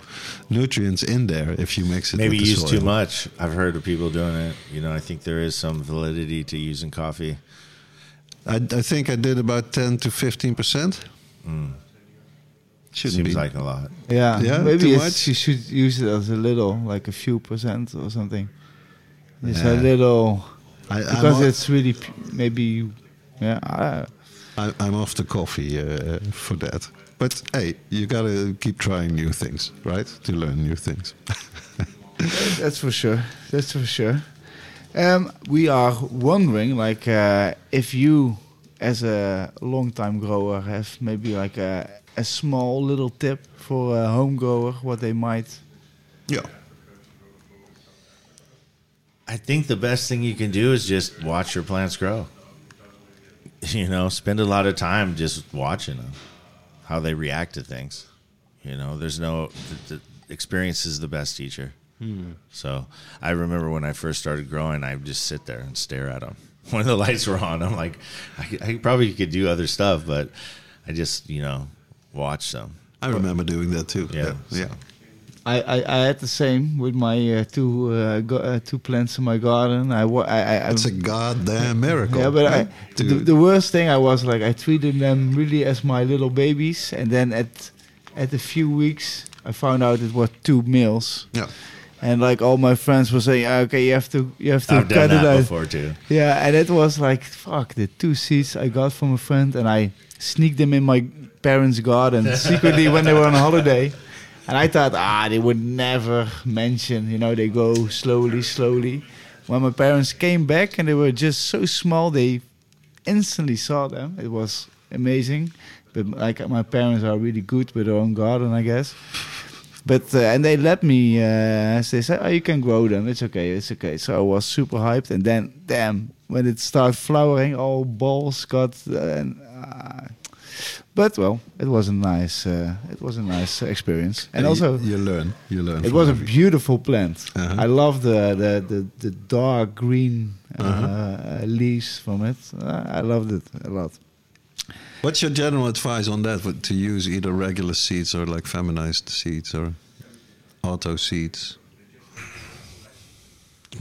nutrients in there if you mix it. Maybe with the use soil. too much. I've heard of people doing it. You know, I think there is some validity to using coffee. I, I think I did about ten to fifteen percent. Shouldn't Seems be. like a lot. Yeah, Yeah, maybe too much? you should use it as a little, like a few percent or something. It's a little I, because I'm, it's really p- maybe yeah. I, I, I'm off the coffee uh, for that. But hey, you gotta keep trying new things, right? To learn new things. That's for sure. That's for sure. Um, we are wondering, like, uh, if you, as a long-time grower, have maybe like a, a small little tip for a home grower, what they might. yeah. I think the best thing you can do is just watch your plants grow. You know, spend a lot of time just watching them, how they react to things. You know, there's no the, the experience is the best teacher. Hmm. So I remember when I first started growing, I would just sit there and stare at them. When the lights were on, I'm like, I, I probably could do other stuff, but I just you know watch them. I remember doing that too. Yeah. yeah. I, I, I had the same with my uh, two uh, go, uh, two plants in my garden. I wa- I, I, I It's a goddamn miracle. Yeah, but I, the, the worst thing I was like I treated them really as my little babies, and then at at a few weeks I found out it was two males, yeah. and like all my friends were saying, "Ah, okay, you have to you have to I've cut done it that out. before too. Yeah, and it was like fuck the two seeds I got from a friend, and I sneaked them in my parents' garden secretly when they were on holiday. And I thought, ah, they would never mention, you know, they go slowly, slowly. When my parents came back and they were just so small, they instantly saw them. It was amazing. But like my parents are really good with their own garden, I guess. But uh, and they let me. Uh, they said, "Oh, you can grow them. It's okay. It's okay." So I was super hyped, and then, damn, when it started flowering, all balls got. Uh, and, uh, but well, it was a nice. Uh, it was a nice experience, and you- also you, learn. You learn. it was a beautiful plant. Uh-huh. I love the the the, the dark green uh, Uh-huh. uh, leaves from it. Uh, I loved it a lot. What's your general advice on that? What- To use either regular seeds or like feminized seeds or auto seeds?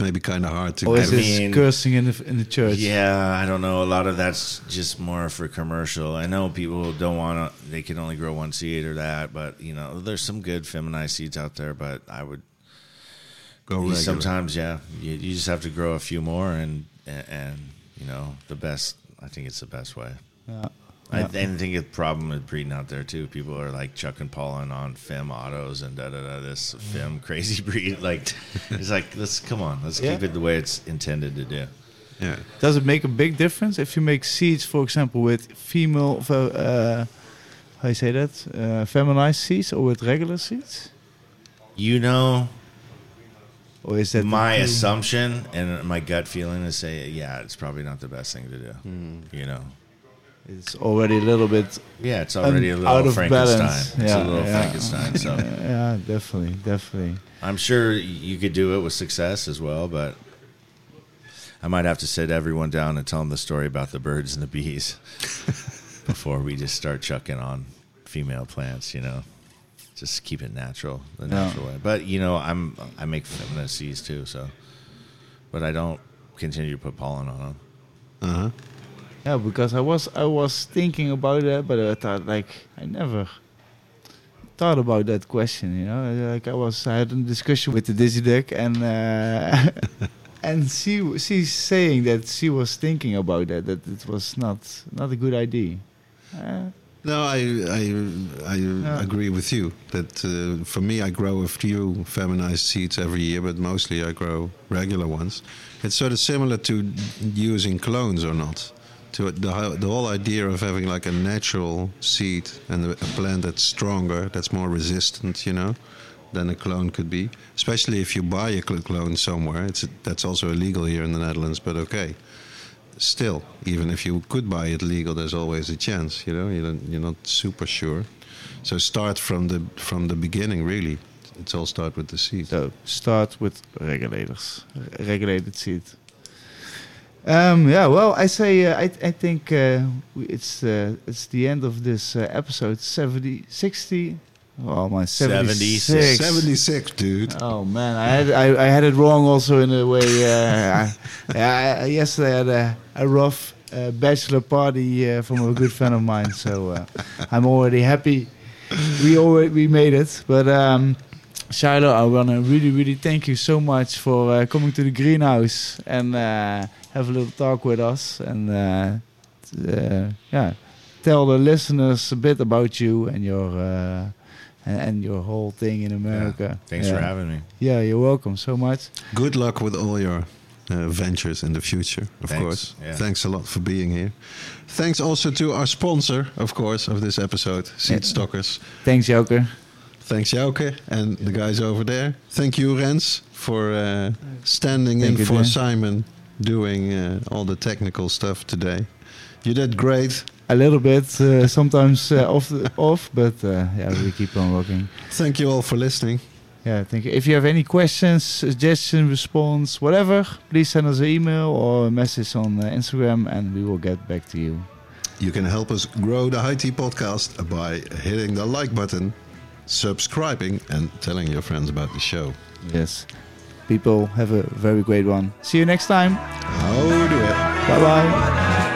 Maybe kind of hard to. Or is this mean- cursing in the in the church? Yeah, I don't know. A lot of that's just more for commercial. I know people don't want to; they can only grow one seed or that. But you know, there's some good feminized seeds out there. But I would go regular. sometimes, yeah, you, you just have to grow a few more, and, and and you know, the best. I think it's the best way. Yeah. I, Yeah. I think the problem with breeding out there too. People are like chucking pollen on fem autos and da da da. This fem crazy breed, like it's like let's come on, let's Yeah. keep it the way it's intended to do. Yeah. Does it make a big difference if you make seeds, for example, with female, uh, how you say that, uh, feminized seeds, or with regular seeds, You know, or is that my assumption and my gut feeling is say, yeah, it's probably not the best thing to do. Hmm. You know, It's already a little bit yeah, it's already a little out of Frankenstein. balance. It's Yeah, a little yeah. Frankenstein. So yeah, definitely, definitely. I'm sure you could do it with success as well, but I might have to sit everyone down and tell them the story about the birds and the bees before we just start chucking on female plants. You know, just keep it natural, the Yeah. natural way. But you know, I'm I make feminine seeds too, so but I don't continue to put pollen on them. Uh huh. Yeah, because I was I was thinking about that, but I thought like I never thought about that question. You know, like I was I had a discussion with the Dizzy Duck, and uh, and she she's saying that she was thinking about that that it was not not a good idea. Uh, No, I I I agree with you that uh, for me I grow a few feminized seeds every year, but mostly I grow regular ones. It's sort of similar to using clones or not. To the the whole idea of having like a natural seed and a, plant that's stronger, that's more resistant, you know, than a clone could be. Especially if you buy a clone somewhere, it's that's also illegal here in the Netherlands, but okay still, even if you could buy it legal, there's always a chance. You know, you you're not super sure. So start from the from the beginning. Really, it's all start with the seed. so start with regulators, regulated seed. Um, yeah, well, I say uh, I I think uh, we, it's uh, it's the end of this uh, episode 70, 60. Oh my, 76. 76. Seventy-six, dude. Oh man, I had I, I had it wrong also in a way. Uh, I, I, yesterday I had a, a rough uh, bachelor party uh, from a good friend of mine, so uh, I'm already happy. We already we made it, but um, Shiloh, I wanna really really thank you so much for uh, coming to the greenhouse and uh, have a little talk with us and uh, uh, yeah, tell the listeners a bit about you and your. Uh, and, and your whole thing in America. Thanks Yeah. for having me. Yeah, you're welcome so much. Good luck with all your uh, ventures in the future. Of Thanks, course. yeah. Thanks a lot for being here. Thanks also to our sponsor, of course, of this episode, Seedstockers. Thanks, Joker. Thanks, Jouke, and the guys over there. Thank you, Rens, for uh, standing Thank in for. Simon, doing uh, all the technical stuff today. You did great. A little bit, uh, sometimes uh, off, off, but uh, yeah, we keep on working. Thank you all for listening. Yeah, thank you. If you have any questions, suggestion, response, whatever, please send us an email or a message on uh, Instagram, and we will get back to you. You can help us grow the High Tea podcast by hitting the like button, subscribing, and telling your friends about the show. Yes. People, have a very great one. See you next time. How do it? Bye bye.